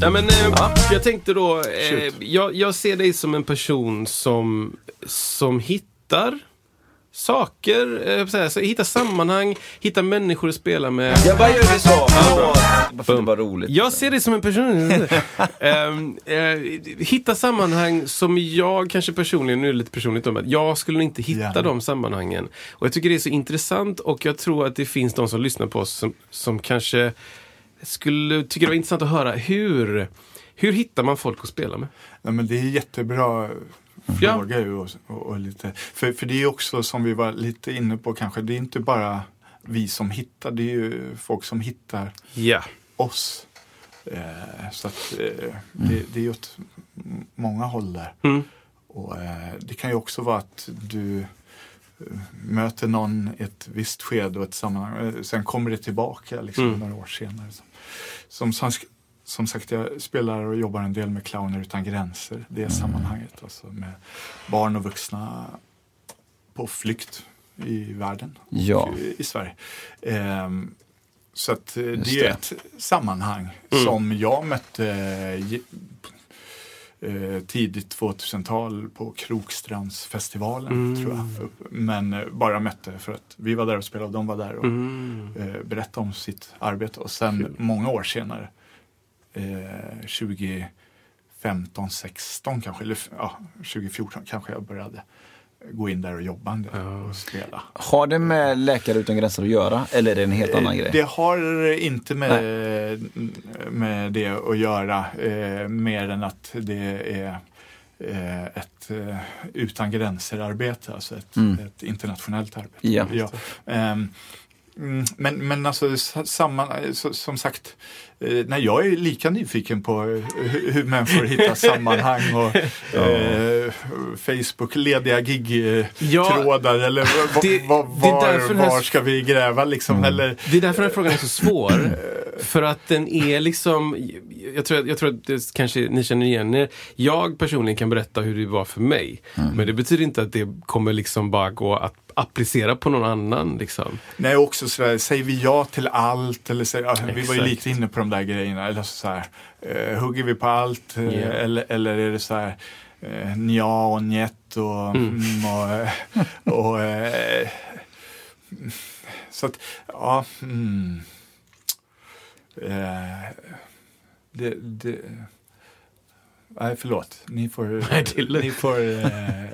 Ja, men, eh, Jag tänkte då, eh, jag, jag ser dig som en person som, som hittar saker, eh, så här, så hittar sammanhang, hittar människor att spela med. Ja, vad gör vi så? Ja, Bara för att det var roligt. Jag ser dig som en person. Ehm, eh, hitta sammanhang som jag kanske personligen, nu är det lite personligt om att jag skulle inte hitta Gärna. de sammanhangen. Och jag tycker det är så intressant och jag tror att det finns de som lyssnar på oss som, som kanske skulle tycka det var intressant att höra hur, hur hittar man folk att spela med? Ja, men det är jättebra Ja. fråga ju. Och, och, och lite, för, för det är också som vi var lite inne på kanske, det är inte bara vi som hittar, det är ju folk som hittar Ja. oss. Eh, så att eh, det, det är ju åt många håll där. Mm. Och, eh, det kan ju också vara att du eh, möter någon i ett visst skede och ett sammanhang. eh, Sen kommer det tillbaka liksom, Mm. några år senare. Som, som, som sagt, jag spelar och jobbar en del med Clowner utan gränser. Det är sammanhanget. Alltså med barn och vuxna på flykt i världen och i, i Sverige. Ehm, så att eh, det är det. ett sammanhang som jag mötte eh, eh, tidigt 2000-tal på Krokstrandsfestivalen tror jag. Men eh, bara mötte för att vi var där och spelade och de var där och Mm. eh, berättade om sitt arbete. Och sen många år senare, eh, 2015, 16 kanske, eller ja, 2014 kanske jag började gå in där och jobba en del och spela. Har det med Läkare Utan Gränser att göra eller är det en helt annan grej? Det har inte med, med det att göra, eh, mer än att det är eh, ett eh, utan gränser-arbete, alltså ett, Mm. ett internationellt arbete. Ja. Ehm, mm, men, men alltså samman, som sagt, eh, nej, jag är lika nyfiken på eh, hur, hur människor hittar sammanhang och eh, Facebook, lediga gig-trådar eller vad- det- var, den här- var ska vi gräva liksom? Eller, Det är därför den här frågan är så svår. För att den är liksom, jag tror, jag tror att det kanske ni känner igen er. Jag personligen kan berätta hur det var för mig. Men det betyder inte att det kommer liksom bara gå att applicera på någon annan. Liksom. Nej, också sådär, säger vi ja till allt? Eller säger, ja, vi var ju lite inne på de där grejerna. Eller så här, eh, hugger vi på allt? Ja. Eller, eller är det så här eh, nja och njet och, mm. och, eh, och eh, Så att, ja. Mm, eh, det, det, nej, förlåt. Ni får, Nej, ni får eh,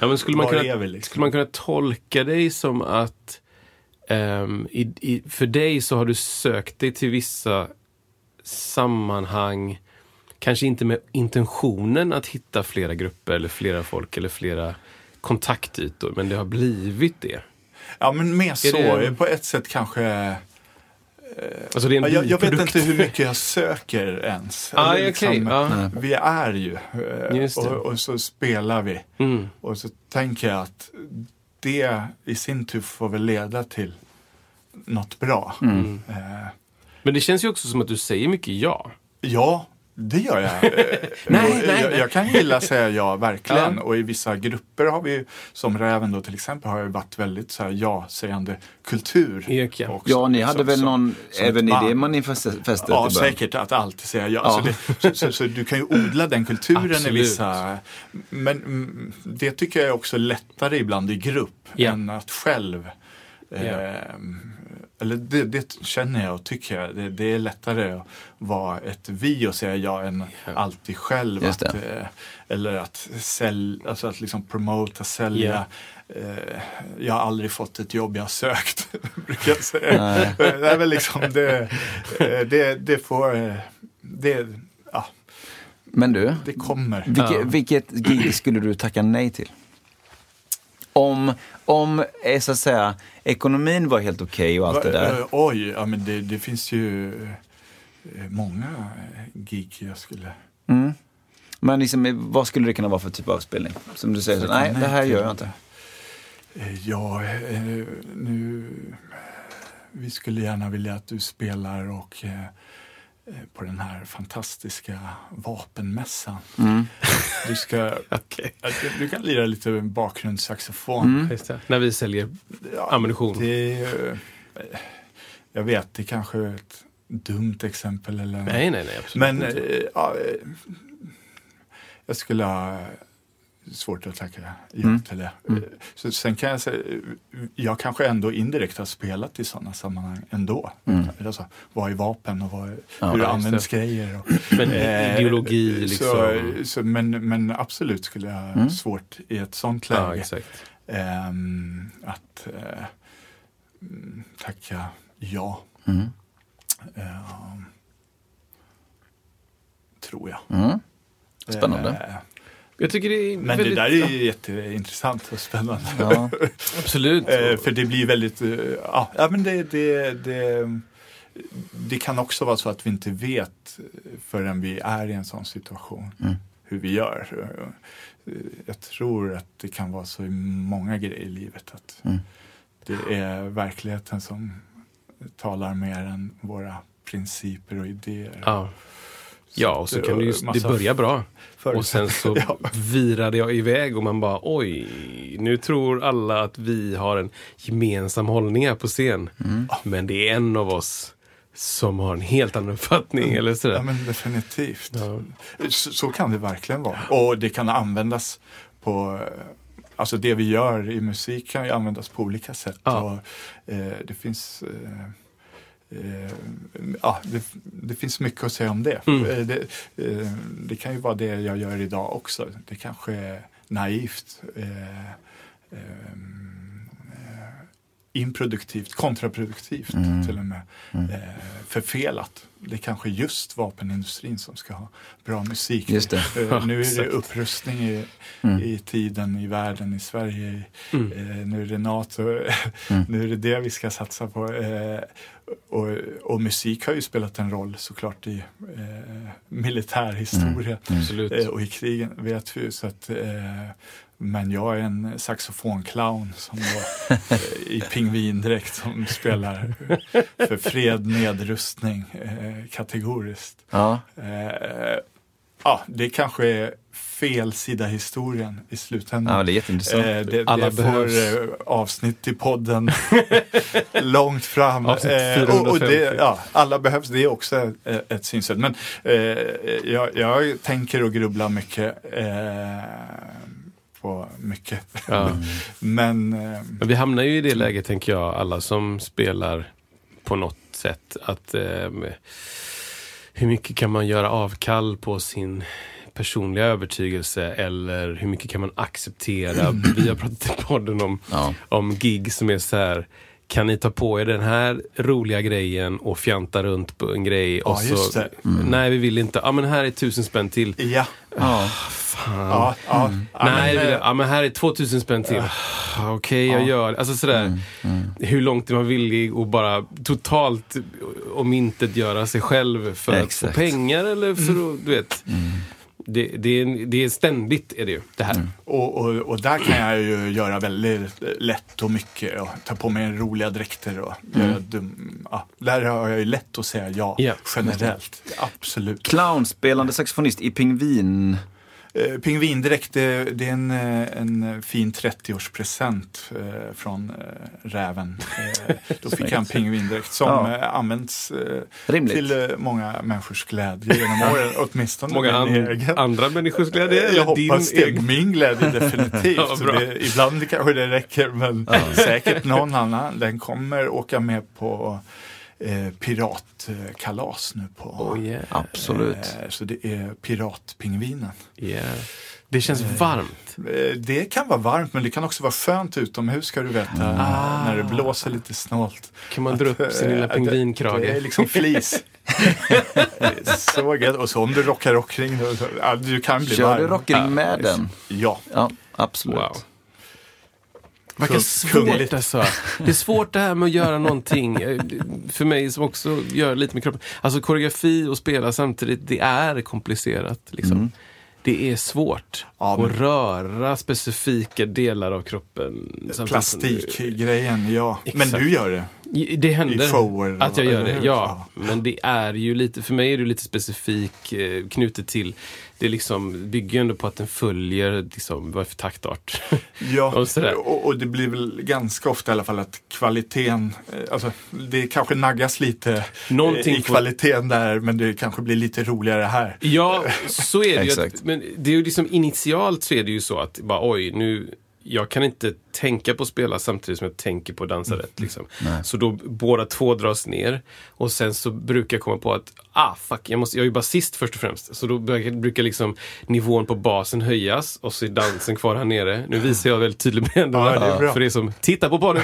Ja, men skulle, man kunna, vi, liksom? skulle man kunna tolka dig som att ehm, i, i, för dig så har du sökt dig till vissa sammanhang Kanske inte med intentionen att hitta flera grupper eller flera folk eller flera kontaktytor, men det har blivit det. Ja, men mer så. det- På ett sätt kanske Alltså det är en Ja, jag, jag vet inte hur mycket jag söker ens. Ah, Eller okej, ja. Vi är ju eh, och, och så spelar vi. Mm. Och så tänker jag att det i sin tur får väl leda till något bra. Mm. Eh, Men det känns ju också som att du säger mycket ja. ja, det gör jag. Eh, Nej, och nej, jag, nej. jag kan gilla säga ja, verkligen. Ja. Och i vissa grupper har vi, som Räven då till exempel, har ju varit väldigt så här ja-sägande kultur. Ja. också. Ja, ni hade Som- väl som- någon, som även i band. det manifestet Ja, i säkert att alltid säga ja. Ja. Så, det, så, så, så du kan ju odla den kulturen i vissa... Men mm, det tycker jag är också lättare ibland i grupp Ja. än att själv. Eh, eller det, det känner jag och tycker jag. Det, det är lättare att vara ett vi och säga ja än alltid själv. Att, eh, eller att sälja, alltså att liksom promota, sälja. Eh, jag har aldrig fått ett jobb jag har sökt, brukar jag säga. Det är väl liksom det, eh, det, det får, eh, det, ja, Men du, det kommer. vilket, vilket gig skulle du tacka nej till? Om, om eh, så att säga, ekonomin var helt okej och allt det där. eh, Oj, ja, men det, det finns ju eh, många gig jag skulle... Mm. Men liksom, vad skulle det kunna vara för typ av spelning? Som du säger, så, nej det här gör jag inte. Ja, nu... Vi skulle gärna vilja att du spelar och på den här fantastiska vapenmässan. Mm. Du ska... Att Du kan lira lite bakgrundssaxofon. Just det. När vi säljer Ja, ammunition. Det är, ju, eh, jag vet, det kanske är ett dumt exempel. Eller, Nej, nej, nej. Absolut Men inte. eh, ja, eh, jag skulle ha svårt att tacka ja Mm. till det. Mm. Eh, Så sen kan jag säga, eh, jag kanske ändå indirekt har spelat i sådana sammanhang ändå. Mm. Alltså, vad är vapen och vad, Ja, hur används det. grejer. Och, Men eh, ideologi liksom. Så, så, men, men absolut skulle jag ha Mm. svårt i ett sånt ja, läge exakt. ehm, att eh, tacka ja. Mm. Ehm, tror jag. Mm. Spännande. Eh, Jag tycker det är Men väldigt... det där är ju jätteintressant och spännande. Ja. Absolut. Eh, för det blir väldigt, eh, ja, men det, det, det, det kan också vara så att vi inte vet förrän vi är i en sån situation Mm. hur vi gör. Eh, Jag tror att det kan vara så i många grejer i livet att Mm. det är verkligheten som talar mer än våra principer och idéer. Ja. Ja, och så kan det ju, det Massa börja bra. Och sen så Ja. virade jag iväg och man bara oj, nu tror alla att vi har en gemensam hållning här på scen. Mm. Men det är en av oss som har en helt annan uppfattning eller sådär. Ja men definitivt. Ja. Så, så kan det verkligen vara. Och det kan användas på Alltså det vi gör i musik kan ju användas på olika sätt. Ja. Och, eh, det finns eh, ja, det, det finns mycket att säga om det. Mm. Eh, det. eh, Det kan ju vara det jag gör idag också. Det kanske är naivt. Eh, eh, eh, improduktivt, kontraproduktivt Mm. till och med. Eh, förfelat. Det är kanske just vapenindustrin som ska ha bra musik. Just det. Eh, nu är det upprustning i, Mm. i tiden, i världen, i Sverige. Mm. Eh, nu är det NATO. Mm. nu är det det vi ska satsa på. Eh, och, och musik har ju spelat en roll såklart i eh, militärhistoria. Absolut. Eh, och i krigen vet vi så att eh, men jag är en saxofonclown som då, eh, i pingvindräkt som spelar för fred, nedrustning eh, kategoriskt. Ja. Eh, ja, det kanske är fel sida historien i slutändan. ja, det är jätteintressant. Eh, det, Alla det får behövs. eh, avsnitt i podden långt fram. Eh, och, och det, 450. ja, alla behövs, det är också ett, ett synsätt. Men jag, jag tänker och grubblar mycket på mycket. Ja. Men eh, Men vi hamnar ju i det läget, tänker jag, alla som spelar på något sätt. Att ehm, Hur mycket kan man göra avkall på sin personliga övertygelse eller hur mycket kan man acceptera? Vi har pratat i podden om, Ja. om gig som är så här kan ni ta på er den här roliga grejen och fjanta runt på en grej? och just så, det. Nej, vi vill inte. Ja, men här är tusen spänn till. ja, Ja. Fan. ja, ja, ja, Nej, men, vill jag, ja, men här är 2000 spänn till. Ah, Okej, jag Ja. gör Alltså sådär. Hur långt är man villig att bara totalt om inte göra sig själv för att Exakt. få pengar eller för att, du vet. Det, det, är, det är ständigt, är det ju, det här. Och, och, och där kan jag ju göra väldigt lätt och mycket och ta på mig roliga dräkter och göra dum, ja, Där har jag ju lätt att säga ja, Ja. generellt. Absolut. Clownspelande saxofonist i Pingvin. Eh, Pingvindräkt, det, det är en, eh, en fin 30-årspresent eh, från eh, räven. Då fick jag en pingvindräkt som Ja. används Rimligt. till många människors glädje genom åren, åtminstone Många an, egen. andra människors glädje Jag hoppas det. egen? Min glädje definitivt. Ja, det, ibland kanske det räcker men säkert någon annan. Den kommer åka med på eh, piratkalas nu på Oh, yeah. Absolut. Eh, så det är Piratpingvinen. Yeah. Det känns varmt. Eh, Det kan vara varmt men det kan också vara skönt utomhus ska du veta. Ah. När det blåser lite snålt. Kan man dra upp sin lilla pingvinkrage? Det, det är liksom flis. Så gött. Och så om du rockar rockring, du kan bli Kör varm. du rockring med den? Ja. Ja, absolut. Wow. Verkar svårt alltså. Det är svårt det här med att göra någonting. eh, För mig som också gör lite med kroppen. Alltså koreografi och spela samtidigt, det är komplicerat. Liksom. Det är svårt Ja, men- att röra specifika delar av kroppen. Plastikgrejen, ja. Men Exakt. du gör det. Det händer I shower, att jag gör det, ja. Men det är ju lite, för mig är det lite specifik eh, knutet till, det är liksom, bygger ju ändå på att den följer, liksom, vad för taktart? Ja, Och sådär. och, och det blir väl ganska ofta i alla fall att kvaliteten, eh, alltså det kanske naggas lite Någonting eh, i får- kvaliteten där men det kanske blir lite roligare här. Ja, så är det ju. Att, men det är ju liksom initialt så är det ju så att bara oj, nu jag kan inte tänka på att spela samtidigt som jag tänker på att dansa rätt. Liksom. Så då båda två dras ner. Och sen så brukar jag komma på att, ah fuck, jag, måste, jag är ju basist först och främst. Så då brukar, liksom nivån på basen höjas och så är dansen kvar här nere. Nu visar jag väldigt tydligt med händerna Ja, det för er som tittar på podden.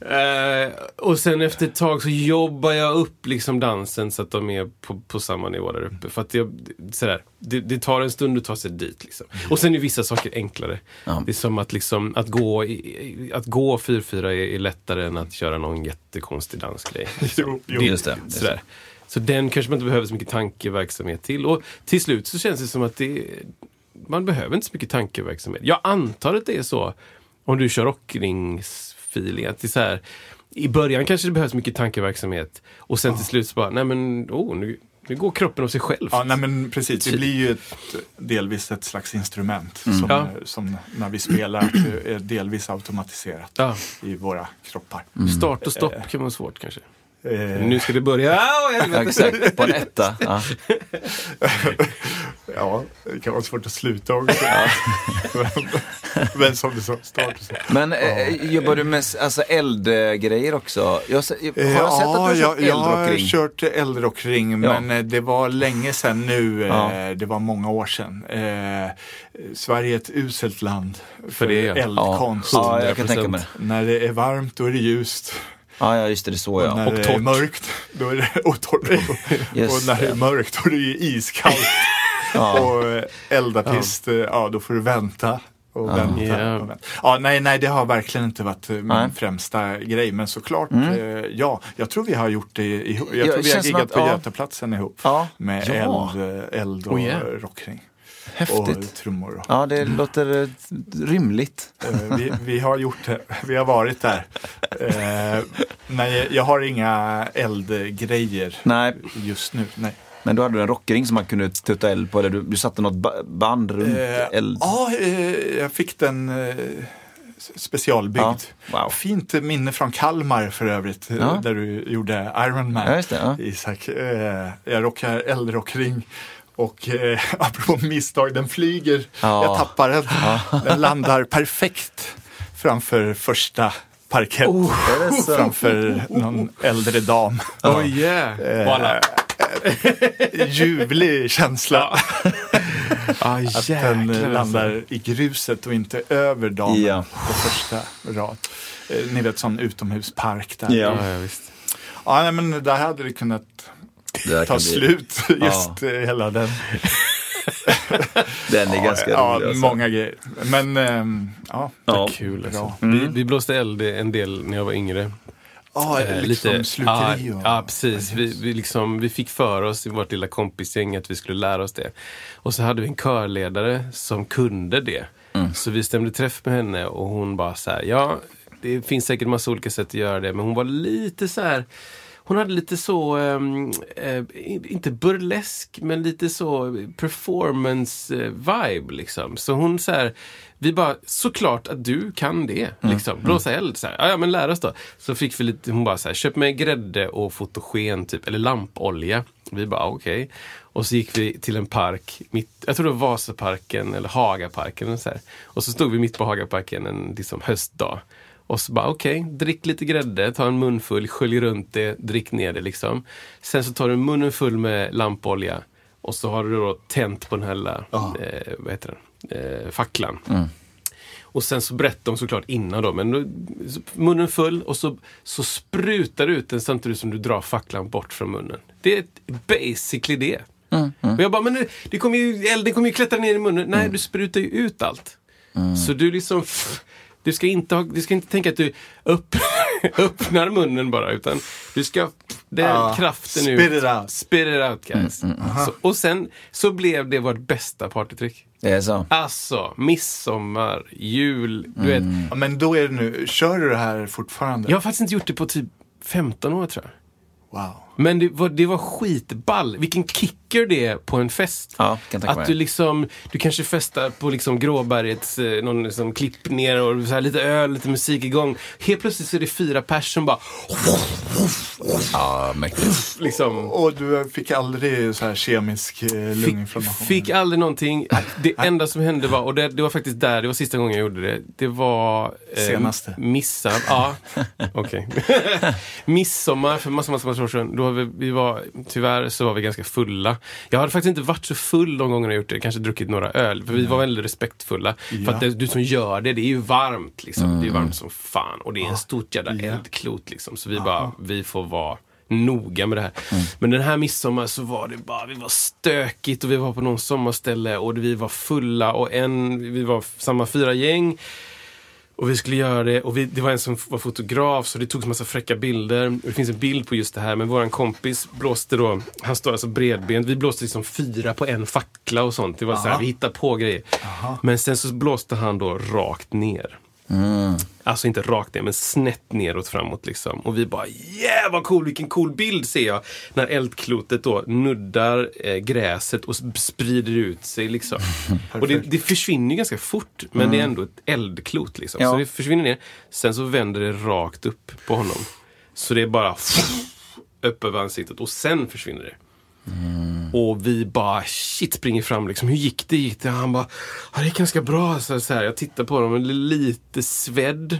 eh, och sen efter ett tag så jobbar jag upp liksom dansen så att de är på, på samma nivå där uppe. För att jag, sådär, det, det tar en stund att ta sig dit. Liksom. Och sen är vissa saker enklare. Det är som att, liksom, att gå, i- att gå 4-4 är, är lättare än att köra någon jättekonstig dansgrej. Jo, jo. Det- Just det, sådär. Så den kanske man inte behöver så mycket tankeverksamhet till. Och till slut så känns det som att det, man behöver inte så mycket tankeverksamhet. Jag antar att det är så om du kör rockringsfeeling. Att det är så här, I början kanske det behövs mycket tankeverksamhet och sen till slut så bara, nej men oh, nu, nu går kroppen av sig själv. Ja, nej men precis. Det blir ju ett, delvis ett slags instrument som, Ja. som när vi spelar är delvis automatiserat Ja. i våra kroppar. Start och stopp kan vara svårt kanske. Eh, Nu ska det börja. Helvete. Exakt, på en etta. Ja. Ja, det kan vara svårt att sluta också. men, men som du sa, start så. Men eh, jobbar du med alltså, eldgrejer också? Jag, har Eh, jag sett att du har ja, kört jag, jag har kört eldrockring Ja. men eh, det var länge sedan nu. eh, Ja. Det var många år sedan. Eh, Sverige är ett uselt land för, det, ja. eldkonst. Ja, jag kan tänka mig det. När det är varmt då är det ljust. Ja, ja, just det, det är så Och ja. när Och det är torrt. mörkt då är det och torrt. Just och när det är mörkt då är det ju iskallt. Ja. Och eh, eldartist, ja. ja då får du vänta. Och vänta, Ja. och vänta. Ja, nej, nej, det har verkligen inte varit eh, min Nej. främsta grej. Men såklart, eh, ja, jag tror vi har gjort det ihop. Jag Ja, tror det vi har giggat att- på ja. Götaplatsen ihop. Ja. Med Ja. eld, eh, eld och Oh, yeah. rockring. Och Häftigt. trummor. Och. Ja, det låter eh, rymligt. Eh, vi, vi har gjort det, vi har varit där. Eh, nej, jag har inga eldgrejer Nej, just nu. Nej. men då hade du en rockring som man kunde tutta eld på, eller du, du satte något ba- band runt eld. Ja, jag fick den specialbyggd. Ja, wow. Fint minne från Kalmar för övrigt, Ja. där du gjorde Iron Man. Ja, det. Isak, jag rockar eldrockring. Och eh, apropå misstag, den flyger. Ja. Jag tappar den. Den landar perfekt framför första parkett. Är det så? Framför någon äldre dam. Oh yeah. Eh, alla, Ljuvlig känsla. ah, Att den alltså. landar i gruset och inte över damen Ja. på första rad. Eh, Ni vet sån utomhuspark där. Ja. Ja, ja, visst. Ja, nej, men där hade det kunnat Det där ta kan bli- slut. Just eh, hela den. Den är ganska ja, rolig. alltså. många grejer. Men ehm, ja, Ja. Kul alltså. Bra. Vi, vi blåste eld en del när jag var yngre. ja Eh, liksom sluteri ja, och... ja, precis. Vi, vi, liksom, vi fick för oss i vårt lilla kompisgäng att vi skulle lära oss det. Och så hade vi en körledare som kunde det. Mm. Så vi stämde träff med henne och hon bara så här, ja, det finns säkert massa olika sätt att göra det, men hon var lite så här hon hade lite så, ehm, eh, inte burlesk, men lite så performance-vibe liksom. Så hon så här, vi bara, såklart att du kan det. Liksom. Blåsa eld. Så här. Ja, men lär oss då. Så fick vi lite, hon bara så här, köp mig grädde och fotogen typ, eller lampolja. Vi bara, okej. Och så gick vi till en park, mitt, jag tror det var Vasaparken eller Hagaparken. Och så, här. och så stod vi mitt på Hagaparken en liksom, höstdag. Och så bara, okej, drick lite grädde, ta en munfull, skölj runt det, drick ner det liksom. Sen så tar du munnen full med lampolja och så har du då tänt på den här lilla, eh, vad heter den, eh, facklan. Och sen så berättade de såklart innan då, men då, munnen full och så, så sprutar du ut den samtidigt som du drar facklan bort från munnen. Det är basically det. Och jag bara, men det, det kommer ju, elden kommer ju klättra ner i munnen. Nej, du sprutar ju ut allt. Så du liksom, du ska inte, ha, du ska inte tänka att du upp, öppnar munnen bara, utan du ska, den Ah, kraften spit ut. it out. Spit it out guys. Så, och sen så blev det vårt bästa partytrick. Det är så. Alltså, midsommar, jul, du vet. Ja, men då är det nu, kör du det här fortfarande? Jag har faktiskt inte gjort det på typ 15 år tror jag. Wow. Men det var, det var skitball. Vilken kicker det på en fest. Ja, att du liksom, du kanske festar på liksom Gråbergets, eh, någon liksom klipp ner och så här, lite öl, lite musik igång. Helt plötsligt så är det fyra personer som bara, Ja, mäktigt. liksom. Och du fick aldrig så här kemisk eh, Fick, lunginflammation? fick aldrig någonting. Det enda som hände var, och det, det var faktiskt där, det var sista gången jag gjorde det. Det var... Eh, Senaste. Missar, ja. Okej. Midsommar för massa, massa, massa år sedan. Då var vi, vi var, tyvärr så var vi ganska fulla. Jag hade faktiskt inte varit så full de gångerna jag gjort det. Kanske druckit några öl. För vi var väldigt respektfulla. För Ja. att det, du som gör det, det är ju varmt liksom. Det är varmt som fan. Och det är en stort jävla eldklot liksom. Så vi bara, vi får vara noga med det här. Men den här midsommar så var det bara, vi var stökigt och vi var på någon sommarställe och vi var fulla och en, vi var samma fyra gäng. Och vi skulle göra det och vi, det var en som var fotograf så det togs massa fräcka bilder. Och det finns en bild på just det här men våran kompis blåste då, han står alltså bredbent, vi blåste liksom fyra på en fackla och sånt. Det var så här, vi hittade på grejer. Men sen så blåste han då rakt ner. Alltså inte rakt ner, men snett neråt framåt liksom. Och vi bara yeah vad cool, vilken cool bild ser jag. När eldklotet då nuddar eh, gräset och sp- sprider ut sig liksom. och det, det försvinner ganska fort, men det är ändå ett eldklot liksom. Ja. Så det försvinner ner. Sen så vänder det rakt upp på honom. Så det är bara upp över ansiktet och sen försvinner det. Och vi bara shit springer fram liksom. Hur gick det? Gick det? Han bara, ja, det gick ganska bra. Så, så här, jag tittar på honom, lite svedd.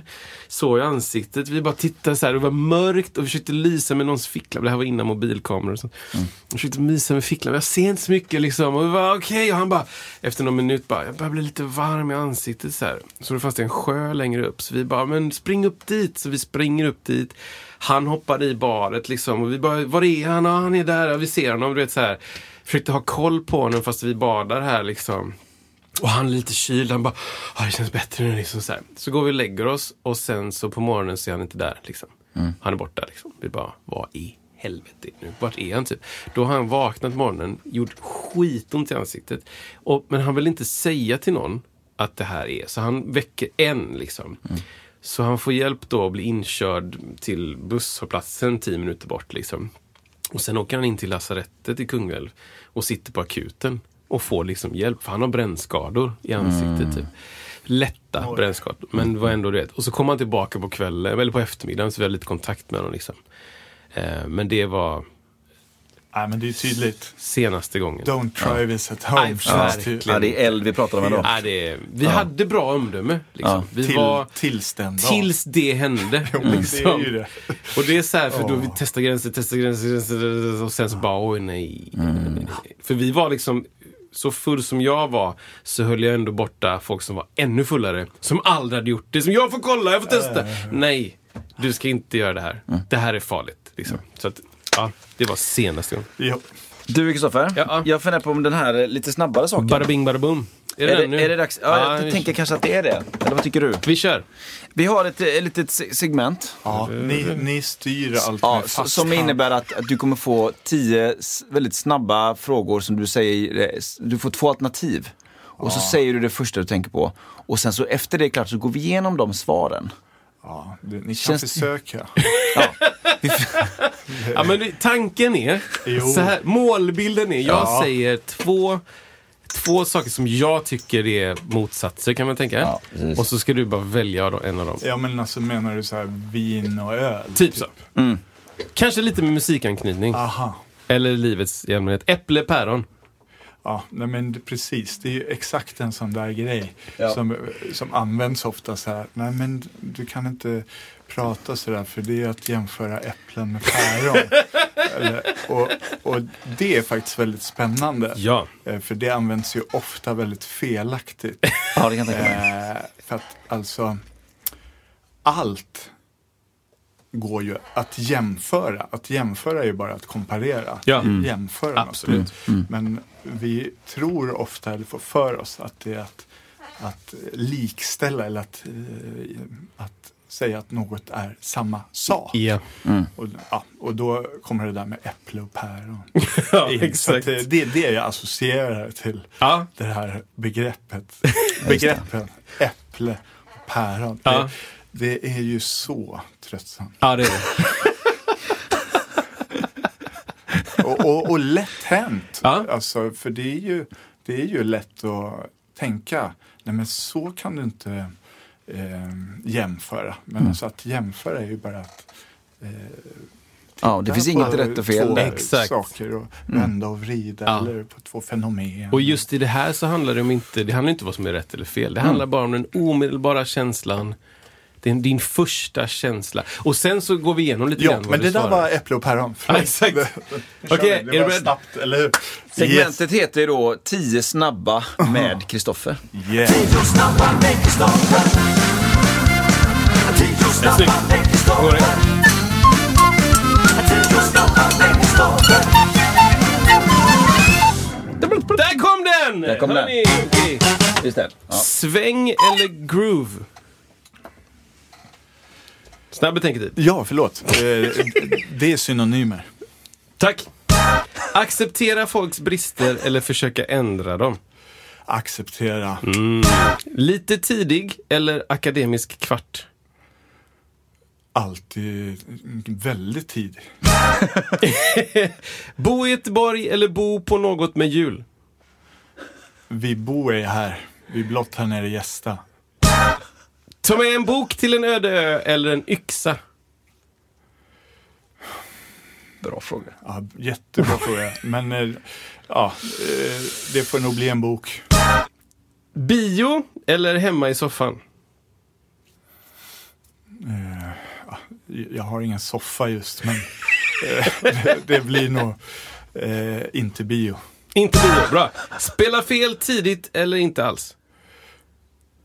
Så i ansiktet. Vi bara tittade så här, det var mörkt och vi försökte lysa med någons ficklampa. Det här var innan mobilkameror och. Vi försökte mysa med ficklampa. Jag ser inte så mycket liksom. Och vi var okej. Och han bara, efter någon minut bara, jag börjar bli lite varm i ansiktet så här. Så då fanns det en sjö längre upp. Så vi bara, men spring upp dit. Så vi springer upp dit. Han hoppade i badet liksom och vi bara, var är han? Ja, han är där, ja, vi ser honom. Du vet så här. Försökte ha koll på honom fast vi badar här liksom. Och han är lite kyld, han bara, ah, det känns bättre nu liksom så här. Så går vi och lägger oss och sen så på morgonen så är han inte där liksom. Han är borta liksom. Vi bara, vad i helvete nu? Vart är han typ? Då har han vaknat på morgonen, gjort skitont i ansiktet. Och, men han vill inte säga till någon att det här är. Så han väcker en liksom. Så han får hjälp då att bli inkörd till busshållplatsen tio minuter bort liksom. Och sen åker han in till lasarettet i Kungälv och sitter på akuten och får liksom hjälp. För han har brännskador i ansiktet. Typ. Lätta brännskador. Men vad ändå det. Och så kommer han tillbaka på kvällen, eller på eftermiddagen, så vi har lite kontakt med honom. Liksom. Eh, men det var Nej, men det är tydligt. senaste gången. Don't try this at home. Det verkligen. Ja, det är eld vi pratar om ändå. Ja, det är, vi hade bra omdöme. Liksom. Ja. Vi Till, var, tills den dagen. tills det hände. Jo, det liksom. är ju det. Och det är så här, för då vi testar gränser, testar gränser, gränser och sen så bara, oj nej. För vi var liksom, så full som jag var, så höll jag ändå borta folk som var ännu fullare. Som aldrig hade gjort det. Som jag får kolla, jag får testa. Nej, du ska inte göra det här. Det här är farligt. Liksom. Så att, ja, det var senaste gången. Jo. Du Kristoffer, Ja. jag funderar på om den här eh, lite snabbare saken. Bada bing, bada boom. Är, är, den det, nu? är det dags? Ja, jag vi- tänker kanske att det är det. Eller vad tycker du? Vi kör. Vi har ett, ett litet se- segment Ja, ni, ni styr allt ja, med fast som hand. innebär att, att du kommer få tio väldigt snabba frågor som du säger, eh, du får två alternativ. Och så säger du det första du tänker på. Och sen så efter det är klart så går vi igenom de svaren. Ja, det, ni kan Känns- försöka. Ja, men det- tanken är, så här, målbilden är, jag Ja. säger två, två saker som jag tycker är motsatser kan man tänka. Ja, och så ska du bara välja då- en av dem. Ja, men alltså menar du så här vin och öl? Typ så. Kanske lite med musikanknytning. Aha. Eller livets i allmänhet. Äpple, päron. Ja, nej men det- precis. Det är ju exakt en sån där grej Ja. som, som används ofta så här. Nej men du kan inte prata sådär för det är att jämföra äpplen med päron. Eller, och, och det är faktiskt väldigt spännande. Ja. Eh, För det används ju ofta väldigt felaktigt. Ja, det kan jag tänka mig. Eh, för att alltså allt går ju att jämföra. Att jämföra är ju bara att komparera. Ja. Mm. Jämföra Absolut. något. Men vi tror ofta, eller får för oss, att det är att, att likställa eller att, eh, att säga att något är samma sak. Ja, Och, ja, och då kommer det där med äpple och päron. ja exakt. det är det jag associerar till Ja. det här begreppet. Begreppen äpple och päron. Ja. Det, är ju så tröttsamt. ja, det är det. Och, och, och lätt hänt. Ja. Alltså, för det är, ju, det är ju lätt att tänka, nej men så kan du inte eh, jämföra. Men Mm. alltså att jämföra är ju bara att eh, Ja, det finns inget rätt och fel två. Exakt. saker och vända och vrida Ja. eller på två fenomen. Och just i det här så handlar det om inte, det handlar inte om vad som är rätt eller fel. Det handlar bara om den omedelbara känslan. Det är din första känsla. Och sen så går vi igenom lite Ja, grann vad men det där var äpple och päron. Ja, exakt. Okej, det är du beredd? snabbt, eller hur? Segmentet heter ju då 10 snabba med Kristoffer. Yes. yes. Snyggt. Går det? Där kom den! Där kom den. Okej. Just det. Ja. Sväng eller groove? Snabb betänketid. Ja, förlåt. Eh, Det är synonymer. Tack. Acceptera folks brister eller försöka ändra dem. Acceptera. Lite tidig eller akademisk kvart? Alltid väldigt tidig. Bo i Göteborg eller bo på något med jul? Vi bor är här. Vi är blott här nere gästa. Ta med en bok till en öde ö eller en yxa? Bra fråga. Ja, jättebra fråga. Men eh, ja, eh, det får nog bli en bok. Bio eller hemma i soffan? Jag har ingen soffa just, men eh, det- det blir nog eh, inte bio. Inte bio, bra. Spela fel tidigt eller inte alls?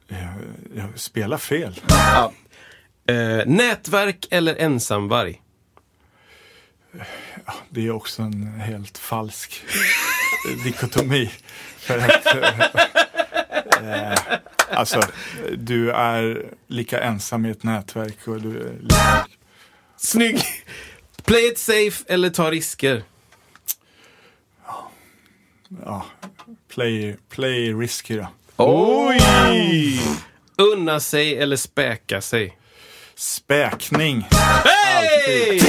Jag, jag spelar fel. Ja. Eh, nätverk eller ensamvarg? Det är också en helt falsk dikotomi. För att, eh, alltså, du är lika ensam i ett nätverk och du är lika... Snygg! Play it safe eller ta risker? Ja, play, play risky då. Oj! Unna sig eller späka sig? Späkning. Hej!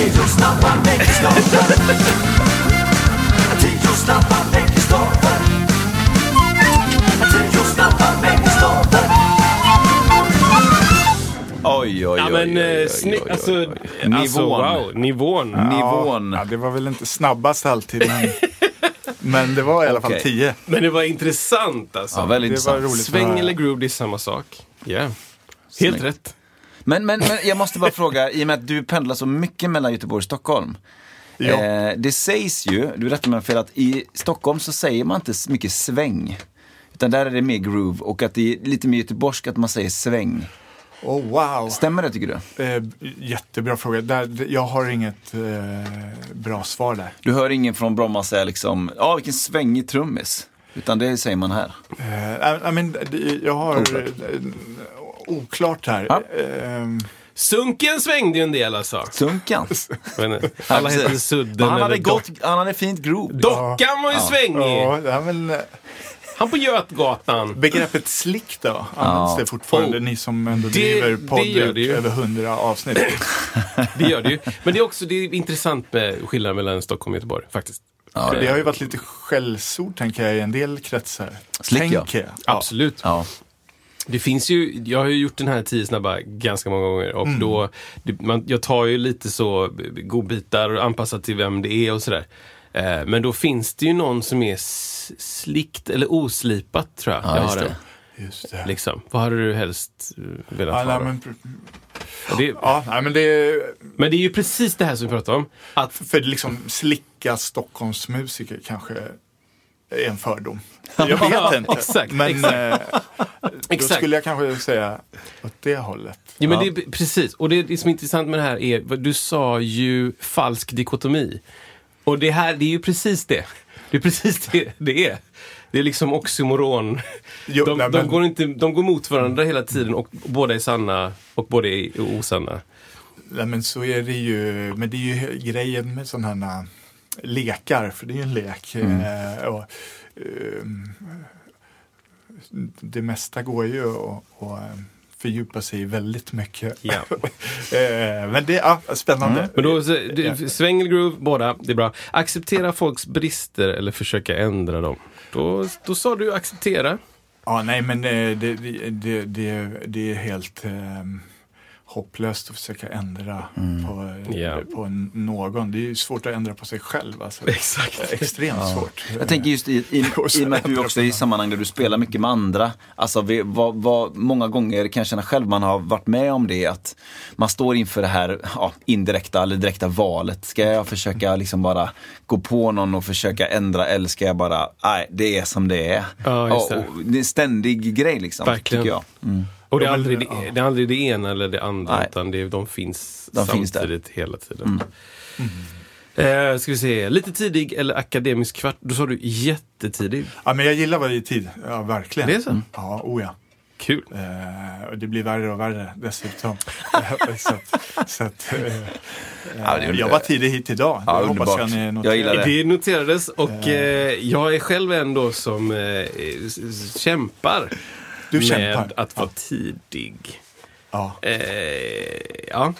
Oj, oj, oj. Ja men oj, oj, eh, snyggt. oj, Alltså, oj, oj. alltså Nivån. wow, nivån. Nivån. Ja, det var väl inte snabbast alltid, men, men det var i alla fall Okej. tio. Men det var intressant alltså. Ja, väldigt Det var intressant. roligt. Sväng eller groove, det är samma sak. Ja. Helt Snyggt. rätt. Men, men, men jag måste bara fråga, i och med att du pendlar så mycket mellan Göteborg och Stockholm. Ja. Eh, det sägs ju, du rättar mig fel, att i Stockholm så säger man inte så mycket sväng. Utan där är det mer groove och att det är lite mer göteborgsk att man säger sväng. Oh, wow. Stämmer det tycker du? Eh, jättebra fråga. Där, jag har inget eh, bra svar där. Du hör ingen från Bromma säga liksom, ja vilken svängig trummis. Utan det säger man här. Eh, I mean, jag har Oklart. eh, oklart här. Ja. Ehm, Sunken svängde ju en del alltså. Sunkan. Vet inte. Alla heter Sudden han hade, gott, han hade fint groove. Dockan var ju svängig. ja, det väl, eh, Han på Götgatan. begreppet slick då, används det fortfarande? Oh. Ni som ändå Det- driver det podd det över hundra avsnitt. Det gör det ju. Men det är också det är intressant med skillnaden mellan Stockholm och Göteborg faktiskt. Ja, det har ju varit lite skällsord tänker jag i en del kretsar. Slick, ja. Absolut. Ja. Det finns ju, jag har ju gjort den här tio snabba ganska många gånger och då, det, man, jag tar ju lite så godbitar och anpassar till vem det är och sådär. Eh, men då finns det ju någon som är s- slickt eller oslipat tror jag. Ja, jag just har det. den. Just det. Liksom. Vad hade du helst eh, velat Ja, ha? men, Det, Ja, nej, men det men det är ju precis det här som vi pratar om. Att för liksom slicka Stockholmsmusiker kanske är en fördom. Jag vet inte. Exakt, men exakt. eh, då skulle jag kanske säga åt det hållet. Ja, men det är, precis. Och det, det som är intressant med det här är, du sa ju falsk dikotomi. Och det här, det är ju precis det. Det är precis det det är. Det är liksom oxymoron. Jo, de, nej, de, men- går inte, de går mot varandra hela tiden och båda är sanna och båda är osanna. Nej, men så är det ju. Men det är ju grejen med sådana här lekar, för det är ju en lek. eh, Och, ehm, det mesta går ju att eh, fördjupa sig väldigt mycket. Ja. Eh, men det är ja, spännande. Men då, så, det, sväng eller groove, båda, det är bra. Acceptera folks brister eller försöka ändra dem. Då, då sa du acceptera. Ja, nej, men eh, det, det, det, det, är helt eh, hopplöst att försöka ändra på, eh, Ja. på någon. Det är ju svårt att ändra på sig själv. Alltså. Exakt. Extremt svårt. Jag tänker just i, i, i och med att du också är i sammanhang där du spelar mycket med andra. Alltså vi, vad, vad, många gånger kan jag känna själv man har varit med om det att man står inför det här ja, indirekta eller direkta valet. Ska jag försöka liksom bara gå på någon och försöka ändra eller ska jag bara, nej det är som det är. Ja, just det. och det är en ständig grej liksom. Verkligen. Tycker jag. Mm. Och det är, aldrig det, ja. det är aldrig det ena eller det andra, Nej. utan det, är- de finns De finns samtidigt hela tiden. Eh, ska vi se, lite tidig eller akademisk kvart? Då sa du jättetidig. Ja, men jag gillar varje tid. Ja, verkligen. Det är så? Ja, oh ja. Kul. Eh, och det blir värre och värre dessutom. så att, så att, eh, Ja, det är jag var tidig hit idag. Ja, det hoppas underbart. jag ni Jag noterar. gillar det. Det noterades och eh, jag är själv ändå som eh, kämpar Du med att vara tidig. Ja. Eh, ja,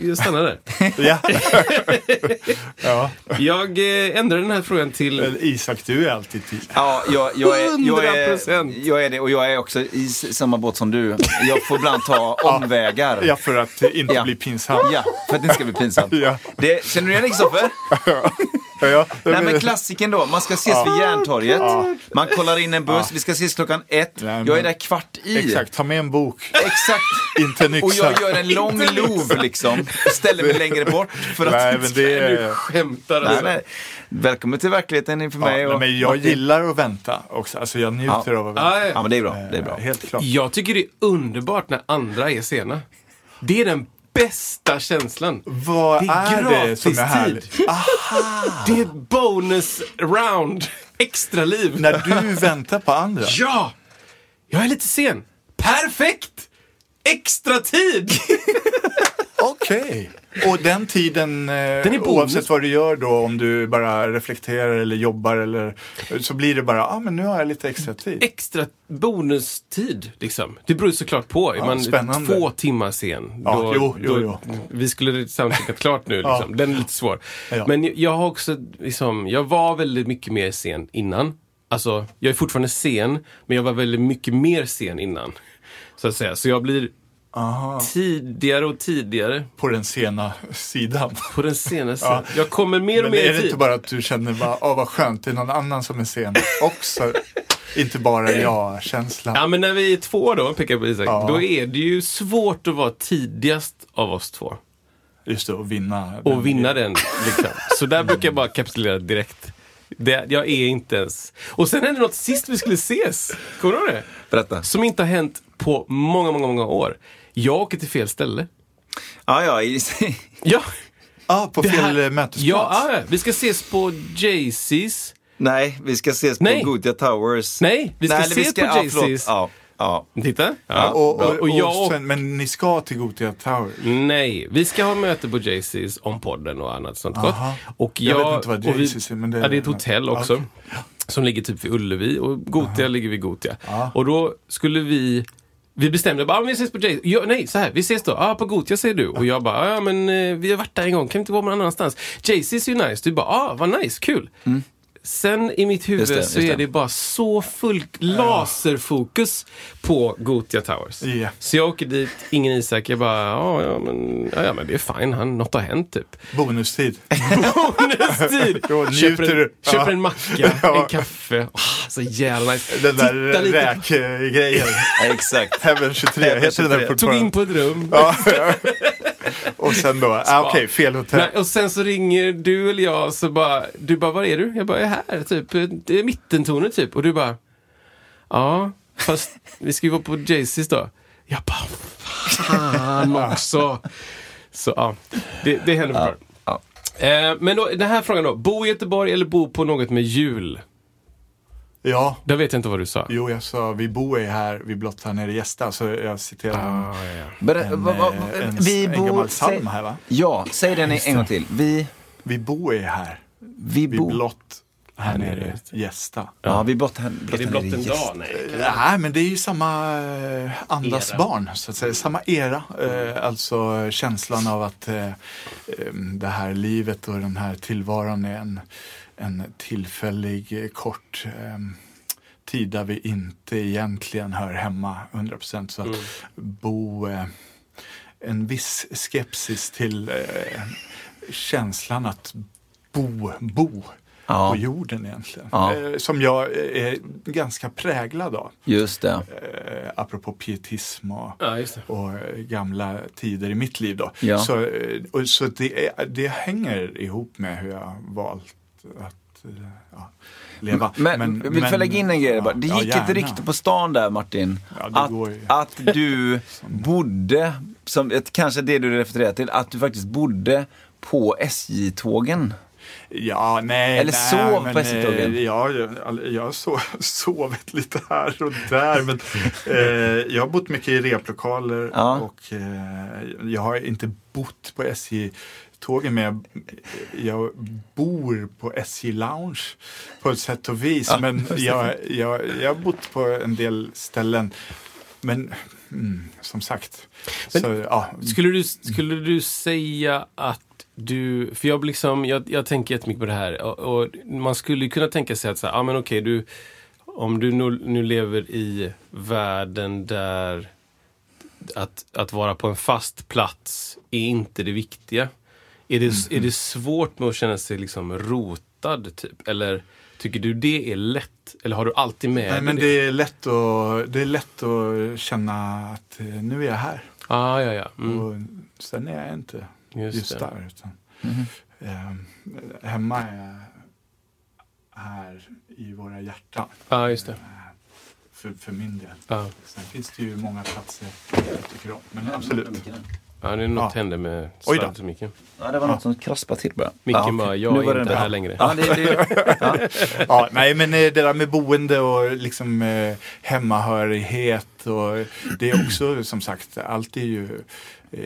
jag- stannar där. Ja. ja. Jag eh, ändrar den här frågan till Men Isak, du är alltid tidig. Ja, jag, jag, är, jag, är, 100%. jag är det och jag är också i samma båt som du. Jag får ibland ta omvägar. Ja, för att inte Ja. bli pinsam. Ja, för att det inte ska bli pinsamt. Ja. Det, känner du igen Kristoffer? Ja, ja. Nej men klassiken då, man ska ses vid Järntorget. Ja. Man kollar in en buss, vi ska ses klockan ett. Nej, men- Jag är där kvart i. Exakt, ta med en bok. Exakt. Inte en Och yxa. jag gör en lång lov liksom. Och ställer mig längre bort för att Nej, men det är... skämtar Nej, alltså. nej. Välkommen till verkligheten inför mig. Ja, och men jag Martin. gillar att vänta också. Alltså jag njuter Ja. av att vänta. Ja, ja. Ja men det är bra. Det är bra. Eh, Helt klart. Jag tycker det är underbart när andra är sena. Det är den bästa känslan. Vad Det är är, det som är härligt? Det är bonus round. Extra liv. När du väntar på andra. Ja! Jag är lite sen. Perfekt! Extra tid! Okej. Och den tiden, eh, är bonus. oavsett vad du gör då, om du bara reflekterar eller jobbar eller så blir det bara, ja ah, men nu har jag lite extra tid. Extra bonustid, liksom. Det beror ju såklart på. Är man spännande. två timmar sen, Ja, då, jo, jo, då, jo. vi skulle soundcheckat klart nu. Ja. Liksom. Den är lite svår. Ja. Men jag har också, liksom, jag var väldigt mycket mer sen innan. Alltså, jag är fortfarande sen, men jag var väldigt mycket mer sen innan. Så att säga. Så jag blir Aha. tidigare och tidigare På den sena sidan. på den senaste. Ja. Jag kommer mer och Men mer är i det inte bara att du känner bara, åh vad skönt, det är någon annan som är sen också. inte bara jag-känslan. Ja, men när vi är två då, pekar jag på Isak, Ja. då är det ju svårt att vara tidigast av oss två. Just det, och vinna. Och vinna den. Liksom. Så där brukar jag bara kapitulera direkt. Det, jag är inte ens... Och sen hände något sist vi skulle ses. Kommer du ihåg det? Berätta. Som inte har hänt på många, många, många år. Jag åker till fel ställe. Ja, ja. Ja, Ja, på det fel här- mötesplats. Ja, ja, vi ska ses på Jay-Z's. Nej, vi ska ses Nej. på Gothia Towers. Nej, vi ska eller ses på ja, förlåt. Jay-Z's. Ja, ja. Titta. Ja. och, och, och, jag sen, men ni ska till Gothia Tower. Nej, vi ska ha möte på Jay-Z's om podden och annat sånt gott. Aha. Och Jag jag, vet inte vad vi- Jay-Z's är, men det- ja, det är ett hotell också. Okej. Som ligger typ vid Ullevi och Gotia ligger vid Gotia. Och då skulle vi vi bestämde bara, ah, vi ses på Jay. Ja, nej, så här, vi ses då. Ja, ah, på Gotia säger du. Och jag bara, ah, ja men eh, vi har varit där en gång, kan vi inte gå någon annanstans? Jaycees är ju nice. Du bara, ah, vad nice, kul. Mm sen i mitt huvud Just det, så just är det. bara så fullt laserfokus på Gotia Towers. Ja. Så jag åker dit, ingen Isak, jag bara, ja, ja, men, ja, ja men det är fine, han, något har hänt typ. Bonustid. Bonustid! Köper en, köper en macka, Ja. en kaffe. Åh, så jävla nice. Den där räkgrejen. Exakt. Heaven 23 Heaven heter den där 23. Tog fortfarande. in på ett rum. Ja, ja. Och sen då, ah, okej, fel hotell. Nej, och sen så ringer du eller jag så bara, du bara, var är du? Jag bara, jag är här, typ. Det är mittentornet typ. Och du bara, ja, fast vi ska ju vara på Jaycees då. Jag bara, fan också. Så ja, det, det händer fortfarande. ja. Eh, men då, den här frågan då, bo i Göteborg eller bo på något med jul? Ja, Där vet jag inte vad du sa. jo jag sa vi bor är här, vi blott här nere Gästa. Så jag citerar en, Ah, ja. En, va- va- eh, en, vi en bor... gammal psalm här va? ja, säg den en gång till. Vi, Vi bor är här, vi vi blott här nere Gästa. Ja, vi blott här, blott Är det blott en dag? Nej. Nej, men det är ju samma eh, andas Era. barn, så att säga. Samma era. Eh, alltså känslan av att det här livet och den här tillvaron är en, en tillfällig, eh, kort eh, tid där vi inte egentligen hör hemma 100 procent. Så att Mm. bo eh, en viss skepsis till eh, känslan att bo, bo Ja. på jorden egentligen. Ja. Eh, som jag är ganska präglad av. Just det. Eh, apropå pietism och, Ja, och eh, gamla tider i mitt liv. Då. Så, eh, och, så det, det hänger ihop med hur jag valt att eh, ja, leva. Men, vill du lägga in en grej bara? Det ja, gick ett gärna. rykte på stan där Martin. Ja, att, att du bodde, som ett, kanske det du refererar till, att du faktiskt bodde på SJ-tågen. Ja, nej, Eller nej, sov men, på SJ-tågen. eh, Ja, jag, jag har so, sovit lite här och där. Men, eh, jag har bott mycket i replokaler Ja. och eh, jag har inte bott på SJ-tågen men jag, jag bor på SJ-lounge på ett sätt och vis. Ja, men jag, jag, jag har bott på en del ställen. Men mm, som sagt. Men- så, ja, Skulle du, skulle du säga att du, för jag, liksom, jag, jag tänker jättemycket på det här och, och man skulle kunna tänka sig att så här, ah, men okej, du, om du nu, nu lever i världen där att, att vara på en fast plats är inte det viktiga. Är det, är det svårt med att känna sig liksom rotad typ? Eller tycker du det är lätt? Eller har du alltid med Nej, men det? det är, lätt att, det är lätt att känna att eh, nu är jag här. Ah, ja, ja. Mm. Och sen är jag inte Just just, där. Utan, eh, hemma är jag här i våra hjärtan. Ja, just det. eh, För, för min del. Ja. Sen finns det ju många platser jag tycker om. Men absolut. Ja, det är något Ja. hände med Oj då. svärdet och micken. Ja, det var något som kraspade till bara. Micken ja, bara, jag Nu är inte här längre. Ja, det, det, ja. Ja, nej, men eh, det där med boende och liksom eh, hemmahörighet och det är också som sagt, allt är ju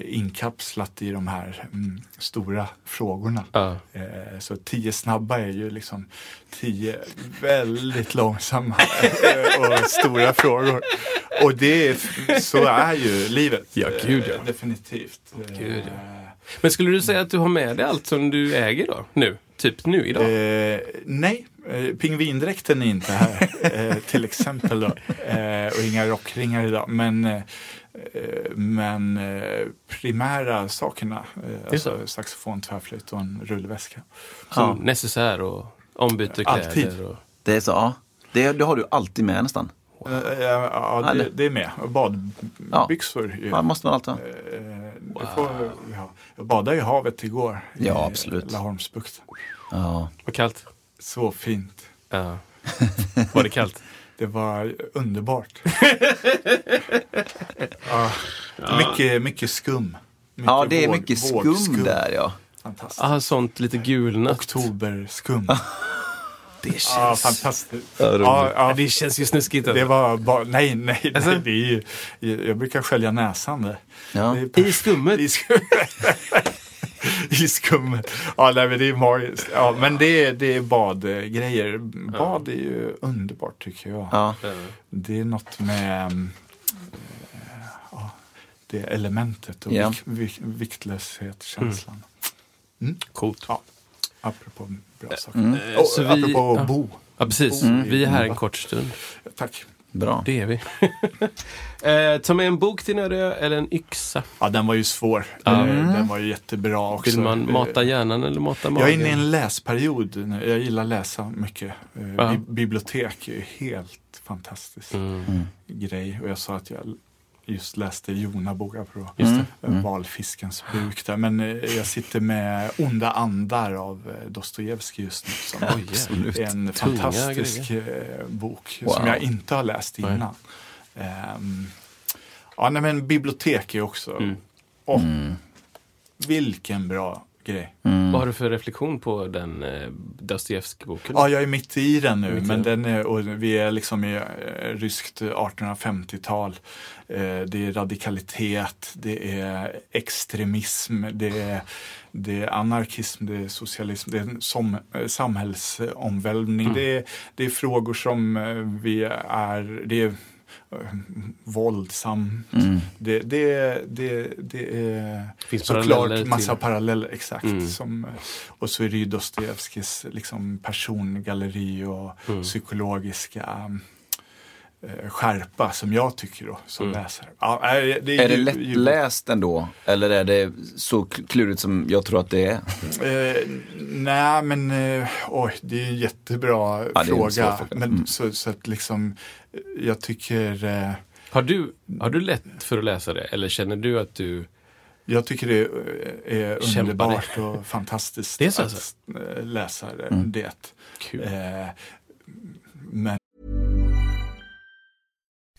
inkapslat i de här mm, stora frågorna. Ja. Eh, så tio snabba är ju liksom tio väldigt långsamma eh, och stora frågor. Och det är, så är ju livet. Ja, gud, ja. Eh, Definitivt. Gud, ja. Eh, Men skulle du säga att du har med dig allt som du äger då? Nu? Typ nu idag? Eh, nej, eh, pingvindräkten är inte här eh, till exempel. Då. Eh, och inga rockringar idag. Men, eh, eh, men eh, primära sakerna, eh, alltså saxofon, tvärflöjt och en rullväska. Som necessär och ombyte kläder? Alltid. Och... det är så, ja. Det, det har du alltid med nästan. Eh, eh, ja, det, det är med. Badbyxor. ju. Ja, måste man alltid ha. Eh, det får, ja. Jag badade i havet igår. Ja, i absolut. Laholmsbukten. Ja. Vad kallt? Så fint. Ja. Var det kallt? Det var underbart. ja, mycket, mycket skum. Mycket ja, det är våg- mycket skum vågskum. där ja. Fantastiskt. Ah, sånt lite gulnat. Oktoberskum. Det känns... Ja, fantastiskt. Ja. Ja, ja, Det känns ju snuskigt. det var bara, nej, nej, Alltså? nej, det är ju, jag brukar skölja näsan där. Ja. Det är I skummet? I skummet. I skummet. Ja, nej, men det är magiskt. Ja, men det är, det är badgrejer. Bad är ju underbart tycker jag. Ja. Det är något med mm, eh, ja, det elementet och Ja. vik, vik, viktlöshetskänslan. Coolt. Ja. apropå bra saker. Mm. Och, Så vi- apropå ja. bo. Ja, precis. Mm. Vi är här en kort stund. Tack. Bra. Det är vi. eh, ta med en bok till Nödö eller en yxa. Ja, den var ju svår. Eh, Den var ju jättebra också. Vill man Eh, mata hjärnan eller mata magen? Jag är inne i en läsperiod. nu. Jag gillar att läsa mycket. Eh, bi- Bibliotek är ju helt fantastisk Mm. grej. Och jag sa att jag just läste Jona boka på Just det. mm. valfiskens buk där. Men eh, jag sitter med Onda andar av eh, Dostojevskij just nu. Som Oj, Absolut. är en Tunga fantastisk eh, bok Wow. som jag inte har läst innan. Ehm, ja, nej, men bibliotek är också... Mm. Åh, Mm. vilken bra grej. Mm. Vad har du för reflektion på den eh, Dostojevskij-boken? Ja, jag är mitt i den nu, Mitt men den. är, och vi är liksom i eh, ryskt 1850-tal. Eh, det är radikalitet, det är extremism, det är, det är anarkism, det är socialism, det är en som, eh, samhällsomvälvning. Mm. Det, är, det är frågor som vi är, det är eh, våldsam. Mm. Det, det, det, det är Finns såklart till- massa paralleller, exakt. Mm. Som, och så är det ju Dostojevskijs liksom, persongalleri och Mm. psykologiska eh, skärpa som jag tycker då, som Mm. läsare. Ja, det Är det ju- lättläst ändå? Eller är det så kl- klurigt som jag tror att det är? Eh, nej, men eh, oj, det är en jättebra det är en fråga. fråga. Men Mm. så, så att liksom, eh, jag tycker eh, Har, du, har du lätt för att läsa det? Eller känner du att du... Jag tycker det är är underbart och fantastiskt Det är så att alltså? eh, läsa det. Mm. det. Kul. Eh, men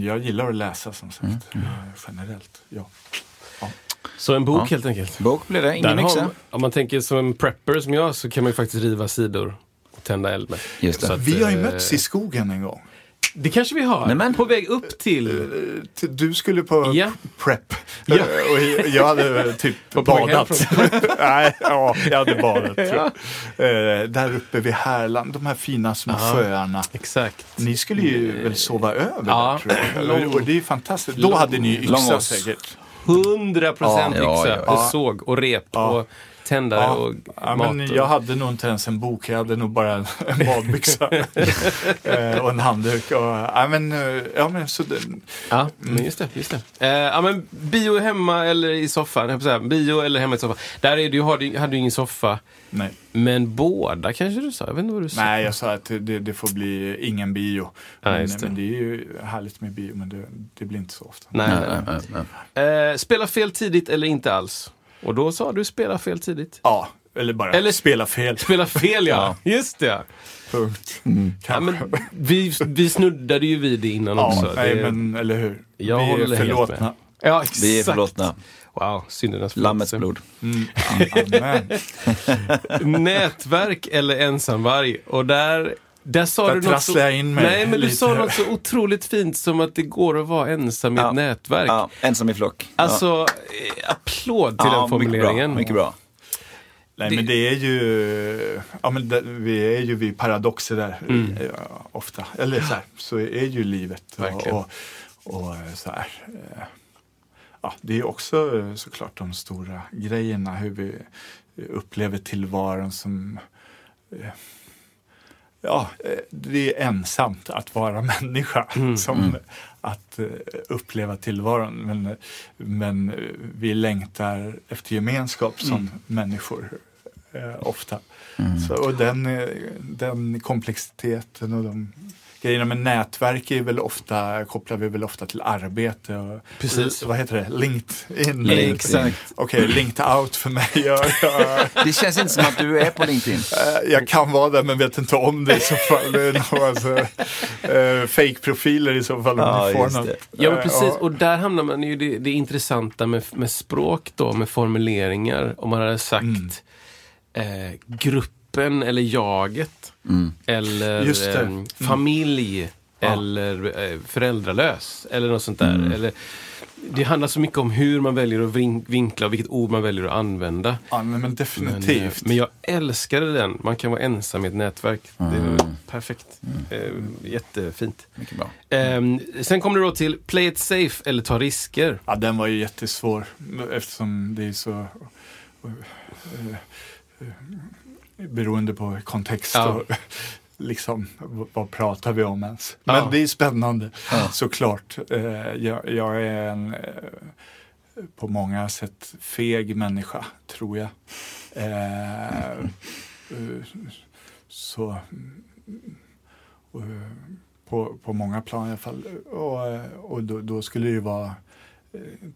jag gillar att läsa som sagt. Mm. eh, Generellt. Ja. Så en bok Ja. helt enkelt. Bok blir det, ingen yxa. om man tänker som en prepper som jag så kan man ju faktiskt riva sidor och tända eld med. Just det. Så att, Vi har ju eh, mötts i skogen en gång. Det kanske vi har. Nej, men- På väg upp till... Eh, Du skulle på Ja. prep. Ja. Eh, Och jag hade typ badat. Nej, ja, jag hade badat. Eh, Där uppe vid Härland, de här fina små Ja. sjöarna. Exakt. Ni skulle ju väl sova över Ja. där tror jag. Och det är ju fantastiskt. Då hade ni yxa säkert. 100 procent Ja, yxa ja, ja. och såg och rep Ja. och tändare Ja. och Ja, mat. men jag hade nog inte ens en bok, jag hade nog bara en, en badbyxa Eh, och en handduk. Och, ja, men, eh, ja, men, så det, Ja, men just det. Just det. Eh, ja, men bio hemma eller i soffan. Säga, bio eller hemma i soffan. Där är du, har du, hade du ingen soffa. nej. Men båda kanske du sa? Jag vet inte vad du sa. nej, jag sa att det, det får bli ingen bio. Ja, men, det. men det är ju härligt med bio, men det, det blir inte så ofta. Nej, Nej, nej, nej, nej. nej. Eh, spela fel tidigt eller inte alls? Och då sa du spela fel tidigt. Ja, eller bara Eller- spela fel. Spela fel ja, just det. Punkt. Ja, Kanske. men vi, vi snuddade ju vid det innan Ja, också. nej, det, men eller hur. Jag Vi håller är förlåtna. med. Ja, exakt. Vi är förlåtna. Wow, syndernas Lammets blod. Mm. Nätverk eller ensamvarg. Och där, där sa Där du något jag in mig Nej, men du sa något så otroligt fint som att det går att vara ensam i Ja. ett nätverk. Ja, ensam i flock. Alltså, eh, applåd till den formuleringen. Mycket bra. Mycket bra. Nej, Det- men det är ju, ja men det, vi är ju vid paradoxer där Mm. eh, ofta. Eller så här, så är ju livet. Verkligen. och, och så här. eh, Ja, det är också eh, såklart de stora grejerna, hur vi upplever tillvaron som eh, ja, eh, det är ensamt att vara människa. Mm. Som att eh, uppleva tillvaron. Men, men eh, vi längtar efter gemenskap som Mm. människor eh, ofta. Så, och den, den komplexiteten och de grejerna med nätverk är väl ofta, kopplar vi väl ofta till arbete. Och, Precis. Vad heter det? LinkedIn? LinkedIn. Exakt. Okej, linked out för mig. Jag, jag, Det känns inte som att du är på LinkedIn. Eh, Jag kan vara där men vet inte om det i så fall. Det är nog alltså, eh, fake-profiler i så fall om Ja, ni får just något. det. Ja, men Eh, precis. ja. Och där hamnar man ju det, det intressanta med, med språk då, med formuleringar. Om man hade sagt Mm. eh, gruppen eller jaget. Eller Just det. eh, Mm. familj. Ja. Eller eh, föräldralös. Eller något sånt Mm. där. Eller, det handlar så mycket om hur man väljer att vin- vinkla och vilket ord man väljer att använda. Ja, men, men Men, eh, definitivt. men jag älskade den. Man kan vara ensam i ett nätverk. Det Mm. var perfekt. Eh, jättefint. Mycket bra. Ehm, sen kommer det då till play it safe eller ta risker. Ja, den var ju jättesvår eftersom det är så beroende på kontext Ja. och liksom vad pratar vi om ens. Ja. Men det är spännande såklart. Eh, jag, jag är en eh, på många sätt feg människa, tror jag. Eh, så på, på många plan i alla fall. Och, och då, då skulle det ju vara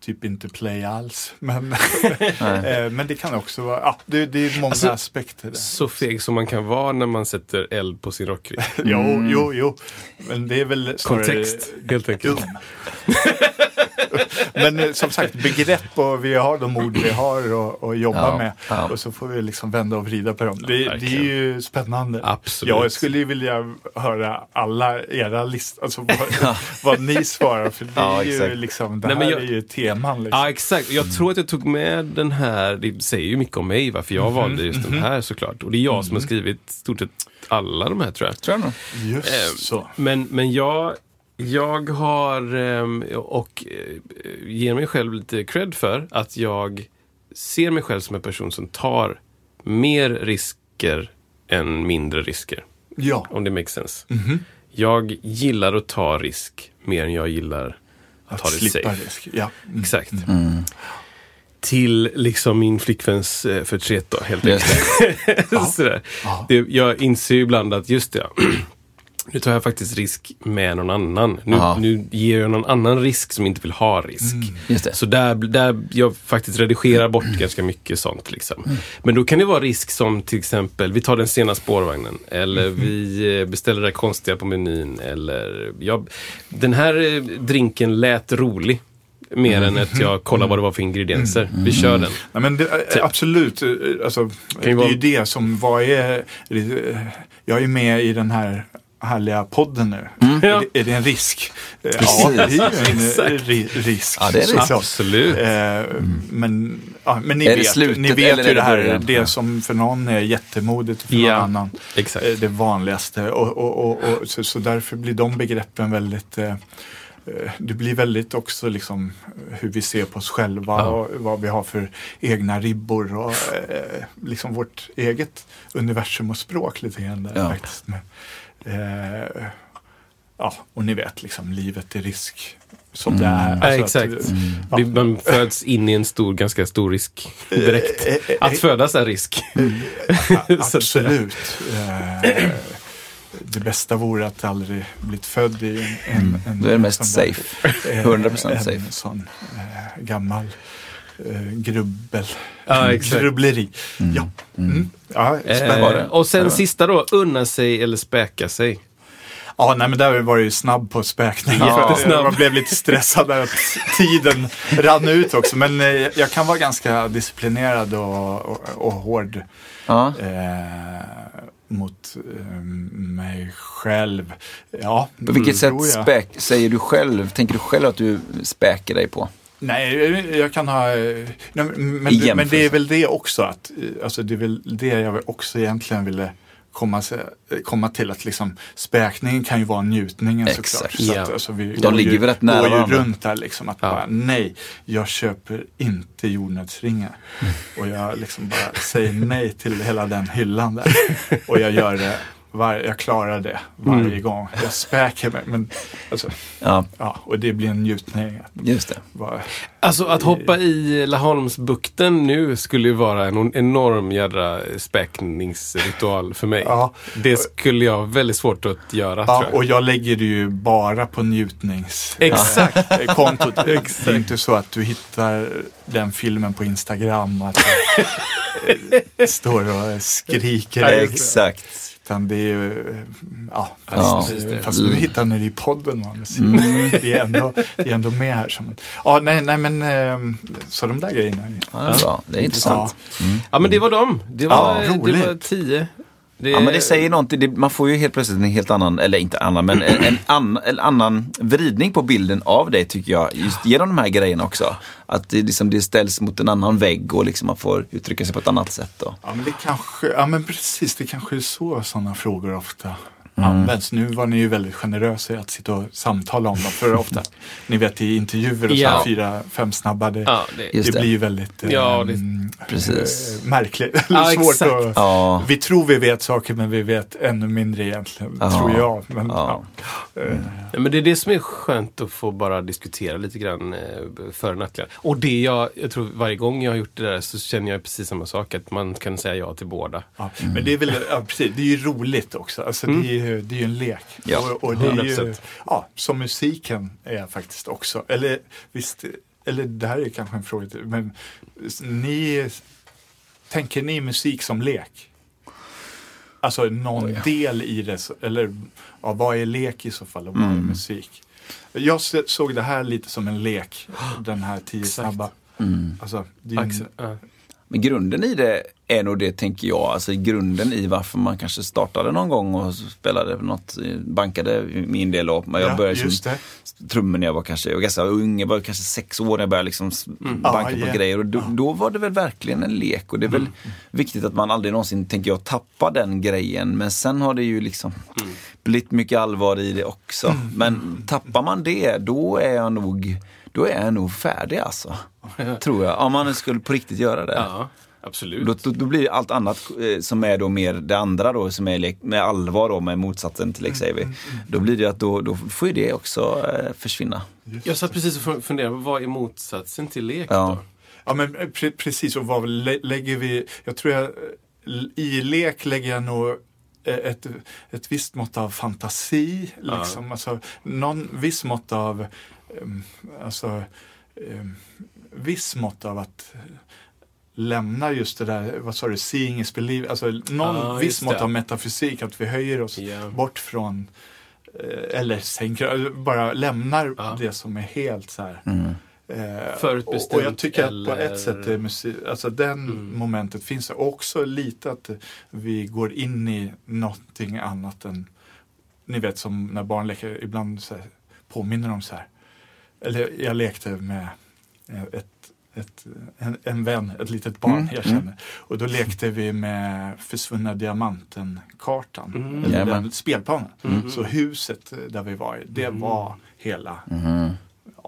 typ inte play alls. Men, eh, men det kan också vara, ja, det, det är många Alltså, aspekter där. Så feg som man kan vara när man sätter eld på sin rockring. Jo, jo, jo. Men det är väl snarare Kontext, helt enkelt. Men eh, som sagt, begrepp och vi har de ord vi har och, och jobba Ja, med. ja. Och så får vi liksom vända och vrida på dem. Det, det är ju spännande. Absolut. Jag skulle ju vilja höra alla era listor, alltså vad, vad ni svarar. För det Ja, är ju exakt. liksom, det Nej, här jag- är ju teman. Liksom. Ja, exakt. Jag tror att jag tog med den här, det säger ju mycket om mig varför jag valde just den här såklart. Och det är jag som har skrivit stort sett alla de här tror jag. Tror jag nog. Just Ehm, så. Men, men jag, jag har ehm, och eh, ger mig själv lite cred för att jag ser mig själv som en person som tar mer risker än mindre risker. Ja. Om det makes sense. Jag gillar att ta risk mer än jag gillar att, ta det safe. risk. Ja. Mm. Exakt. Till liksom min flickväns eh, förtret då, helt enkelt. Sådär. Det, jag inser ju ibland att just det, nu tar jag faktiskt risk med någon annan. Nu, nu ger jag någon annan risk som inte vill ha risk. Just det. Så där, där jag faktiskt redigerar bort ganska mycket sånt. Liksom. Men då kan det vara risk som till exempel, vi tar den sena spårvagnen. Eller vi eh, beställer det konstiga på menyn. Eller jag, den här eh, drinken lät rolig. Mer än att jag kollar vad det var för ingredienser. Vi kör den. Ja, men det, eh, Absolut, alltså, det Typ. ju är vara- ju det som, vad är, jag är med i den här härliga podden nu. Ja. Är, det, är det en risk? Eh, Ja, det är ju en eh, ri, risk. Ja, det är det. Så- Absolut. Eh, men, ja, men ni Är det vet, slutet ni vet eller ju det här, början? det som för någon är jättemodigt och för Ja, någon annan exakt. är det vanligaste. Och, och, och, och, så, så därför blir de begreppen väldigt eh, eh, det blir väldigt också liksom hur vi ser på oss själva Ja. och vad vi har för egna ribbor och eh, liksom vårt eget universum och språk lite grann där Ja. faktiskt. Men, eh, ja, och ni vet liksom livet är risk som det är. Mm. Ja, Alltså att, exakt. ja. Vi- Man föds in i en stor, ganska stor risk direkt. Eh, eh, Att födas är risk. Absolut. Eh, det bästa vore att aldrig blivit född i en... en, en Då är det mest safe. eh, 100% en safe. sån eh, gammal eh, grubbel. Ja, exakt. Grubbleri. Ja. Mm. ja, spännande. Eh, och sen sista då, unna sig eller späka sig. Ja, nej, men där var det ju snabb på späkning. Jättesnabb. Jag blev lite stressad där att tiden rann ut också. Men eh, jag kan vara ganska disciplinerad och, och, och hård Ja. eh, mot eh, mig själv. Ja, På vilket sätt tror jag. späk, säger du själv, tänker du själv att du späker dig på? Nej, jag kan ha... eh, Nej, men, I men, det, är väl det också. Att, eh, alltså det är väl det jag också egentligen ville komma, komma till. Att liksom, späkningen kan ju vara njutningen Exakt. såklart. Så Ja. att, alltså, vi De går ligger ju, väl rätt nära går ju varandra. runt där liksom. Att Ja. bara, nej, jag köper inte jordnötsringar. Och jag liksom bara säger nej till hela den hyllan där. Och jag gör det var, jag klarar det varje Mm. gång. Jag späker mig. Men, alltså, Ja, ja, och det blir en njutning. just det. Bara, Alltså att hoppa i Laholmsbukten nu skulle ju vara en enorm jädra späkningsritual för mig. ja, Det skulle jag ha väldigt svårt att göra ja, tror jag. och jag lägger det ju bara på njutnings... Exakt. eh, kontot. Det är inte så att du hittar den filmen på Instagram. Att jag står och skriker. Exakt. Utan det är ju, ja, Ja, fast, nu hittar ni det i podden. Musik. Mm. Det, är ändå, det är ändå med här. Som, ja, nej, nej, men eh, så de där grejerna. Ja, det är bra. Det är intressant. Ja men det var dem. Det var, Ja, det var tio. Det, Ja men det säger någonting, det, man får ju helt plötsligt en helt annan, eller inte annan, men en, en, annan, en annan vridning på bilden av dig tycker jag. Just genom de här grejerna också. Att det, liksom, det ställs mot en annan vägg och liksom man får uttrycka sig på ett annat sätt. Då. Ja, men det kanske, ja men precis, det kanske är så sådana frågor ofta Mm. används. Nu var ni ju väldigt generösa i att sitta och samtala om dem. För ofta, ni vet i intervjuer och så Ja. här, fyra, fem snabba, det, Ja, det, det det. blir ju väldigt Ja, mm, Precis. eh, märkligt. Ja, svårt exakt. att, Ja, Vi tror vi vet saker men vi vet ännu mindre egentligen, Ja. tror jag. Men, Ja. ja. Eh, Ja, men det är det som är skönt att få bara diskutera lite grann eh, för och nackdelar. Och det jag, jag tror varje gång jag har gjort det där så känner jag precis samma sak. Att man kan säga ja till båda. Ja, Men det är väl, ja, precis, det är ju roligt också. Alltså, det, är ju, det är ju en lek. Ja, och, och det är ju, 100%. ja, som musiken är faktiskt också. Eller visst, eller det här är kanske en fråga till, men ni, tänker ni musik som lek? Alltså någon del i det, eller ja, vad är lek i så fall och vad är Mm. musik? Jag såg det här lite som en lek, den här tio Exakt. snabba. mm. Alltså, det är ju Axel, en, ja. Men grunden i det är nog det tänker jag. Alltså grunden i varför man kanske startade någon gång och spelade något, eh, bankade min del. Och jag ja, började som trummor när jag var kanske, jag var ganska ung, jag var kanske sex år när jag började liksom Mm. banka Ja, på yeah. grejer. Och då, då var det väl verkligen en lek och det är väl Mm. viktigt att man aldrig någonsin, tänker jag, tappar den grejen. Men sen har det ju liksom Mm. blivit mycket allvar i det också. Mm. Men tappar man det, då är jag nog, då är jag nog färdig alltså. Tror jag, om man skulle på riktigt göra det. ja, absolut. Då, då, då blir allt annat eh, som är då mer det andra då som är lek- med allvar då med motsatsen till Lake Savvy. Då blir det att då, då får ju det också eh, försvinna. Jag satt precis och funderade på vad är motsatsen till lek Ja. då? Ja men eh, pre precis, och vad lä lägger vi, jag tror jag, i lek lägger jag nog ett, ett visst mått av fantasi, liksom. alltså, någon viss mått av, alltså, um, viss mått av att lämna just det där, vad sa du, seeing is believing, alltså någon Ja, viss mått av metafysik, att vi höjer oss Ja. bort från eh, eller sänker, eller bara lämnar Ja. det som är helt så här Mm. Eh, Förutbestämt och, och jag tycker att på eller- ett sätt är musik, alltså den Mm. momentet finns också lite att vi går in i någonting annat än, ni vet som när barn leker, ibland så här, påminner de så här. Eller jag lekte med eh, ett, ett, en, en vän, ett litet barn Mm, jag mm. känner. Och då lekte vi med Försvunna Diamanten-kartan, Mm. eller Jajamän. den spelplanen. Mm. Så huset där vi var i, det var hela.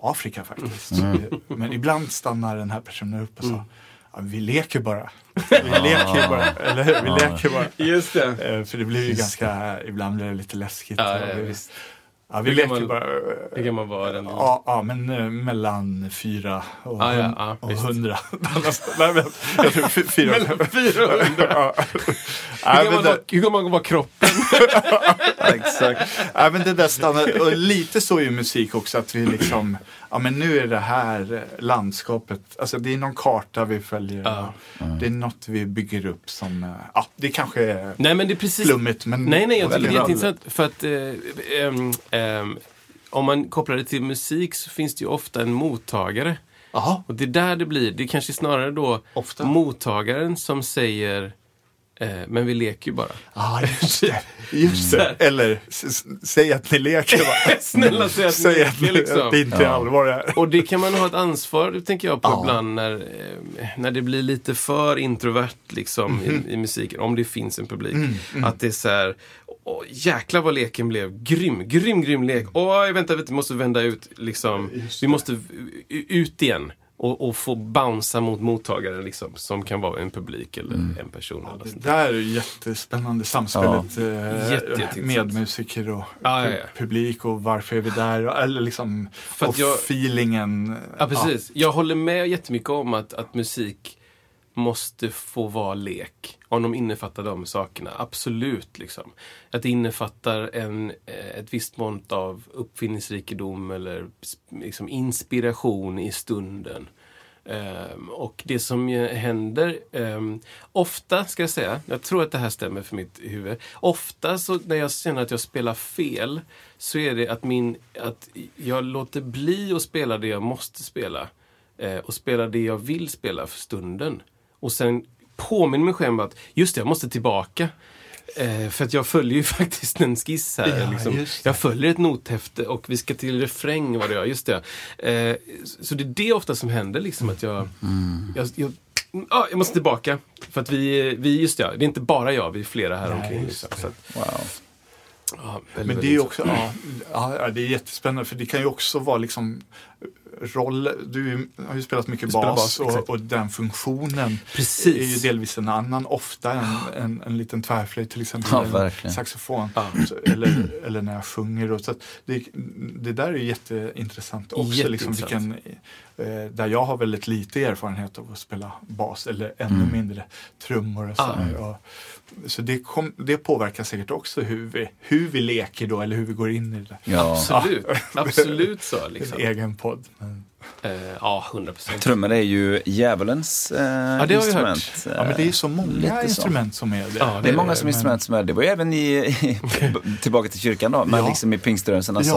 Afrika faktiskt. Mm. Men ibland stannar den här personen upp och sa Mm. ja, vi leker bara. Vi leker bara, eller hur? Vi leker bara. Just det. Eh, För det blir ju ganska, ibland blir det lite läskigt. Ja, ja. Ja, vi Hur gammal- bara. Hur gammal var den? Ja, ja, men eh, mellan fyra och, Ja, ja, ja, och hundra. Nej, men, jag tror fy- fyra. Mellan fyra och hundra. Hur gammal, var, hur gammal var kroppen? Exakt. Ja, men det där stannar, och lite så är ju musik också att vi liksom, ja men nu är det här eh, landskapet, alltså det är någon karta vi följer. Ja. Det är något vi bygger upp som, eh, ja det kanske är Nej men det är precis flummigt men Nej, nej, jag tycker det är jätteintressant. För att eh, ehm, om man kopplar det till musik så finns det ju ofta en mottagare. Jaha, Och det är där det blir, det är kanske snarare då Ofta. mottagaren som säger men vi leker ju bara. ja just det. Just det. Eller säg att ni leker va? Snälla säg att ni Säg att, leker liksom. att det inte är allvar det här. Och det kan man ha ett ansvar, tänker jag, på Ja. ibland när, eh, när det blir lite för introvert liksom, i, i musiken, om det finns en publik. Att det är så här, åh, jäklar vad leken blev grym, grym, grym lek. Åh, vänta, vänta, vi måste vända ut, liksom. Vi måste u- ut igen. Och, och få bouncea mot mottagaren liksom, som kan vara en publik eller en person. Ja, eller det sånt. där är ju jättespännande samspelet eh, Jätte, jätteintressant. med musiker och Ja, ja, ja. publik och varför är vi där? Och- Eller liksom, För och jag- feelingen. Ja, precis. Jag håller med jättemycket om att, att musik måste få vara lek. Om de innefattar de sakerna. Absolut. Liksom. Att det innefattar en, eh, ett visst mått av uppfinningsrikedom eller liksom inspiration i stunden. Um, och det som händer, um, ofta ska jag säga, jag tror att det här stämmer för mitt huvud. Ofta så när jag känner att jag spelar fel så är det att, min, att jag låter bli att spela det jag måste spela. Uh, och spela det jag vill spela för stunden. Och sen påminner mig själv att just det, jag måste tillbaka. Eh, för att jag följer ju faktiskt en skiss här. Ja, liksom. Jag följer ett nothäfte och vi ska till refräng vad det är. Just det. Eh, så det är det ofta som händer, liksom att jag... jag, jag Ja, jag måste tillbaka. För att vi, vi just det, det är inte bara jag, vi är flera här omkring. Liksom. Så att, Wow. ja, väldigt, Men det är också, ja, ja, ja, det är jättespännande för det kan ju också vara liksom roll, du har ju spelat mycket bas, bas, och, och den funktionen Precis. är ju delvis en annan, ofta en, en, en liten tvärflöjt till exempel, Ja, verkligen. saxofon. Ja. Eller, eller när jag sjunger. Och så det, det där är jätteintressant också. Liksom Jätteintressant. vilken, eh, där jag har väldigt lite erfarenhet av att spela bas eller ännu Mm. mindre trummor. Och så, Ah. och, så det, kom, det påverkar säkert också hur vi, hur vi leker då eller hur vi går in i det. Ja. Absolut, absolut så. Liksom. En egen podd. Men, Eh, ja, hundra procent. Trummor är ju djävulens eh, har vi instrument. ja, men det är ju så många Lite så. instrument som är det. Ja, Det är många som Men- instrument som är det. var ju även i, tillbaka till kyrkan då, men Ja. liksom i pingströrelsen. Alltså,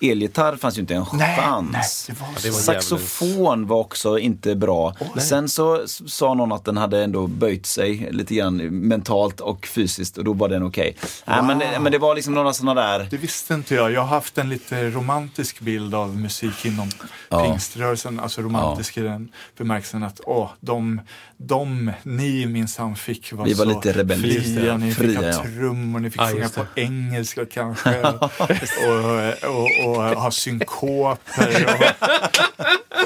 Ja. elgitarr fanns ju inte en Nej, chans. nej, det var Ja, det var Saxofon var också inte bra. Sen så sa någon att den hade ändå böjt sig lite grann mentalt och fysiskt och då var den okej. Nej, men, det- men det var liksom några sådana där Det visste inte jag. Jag har haft en lite romantisk bild av musik inom Ja. Pingströrelsen. Alltså romantisk i den bemärkelsen att åh, de, de ni minsann fick vara Vi var så lite rebelliska. fria. Ni Fria, fick ha ja. trummor, ni fick Ja, sjunga på engelska kanske. och, och, och, ha synkoper.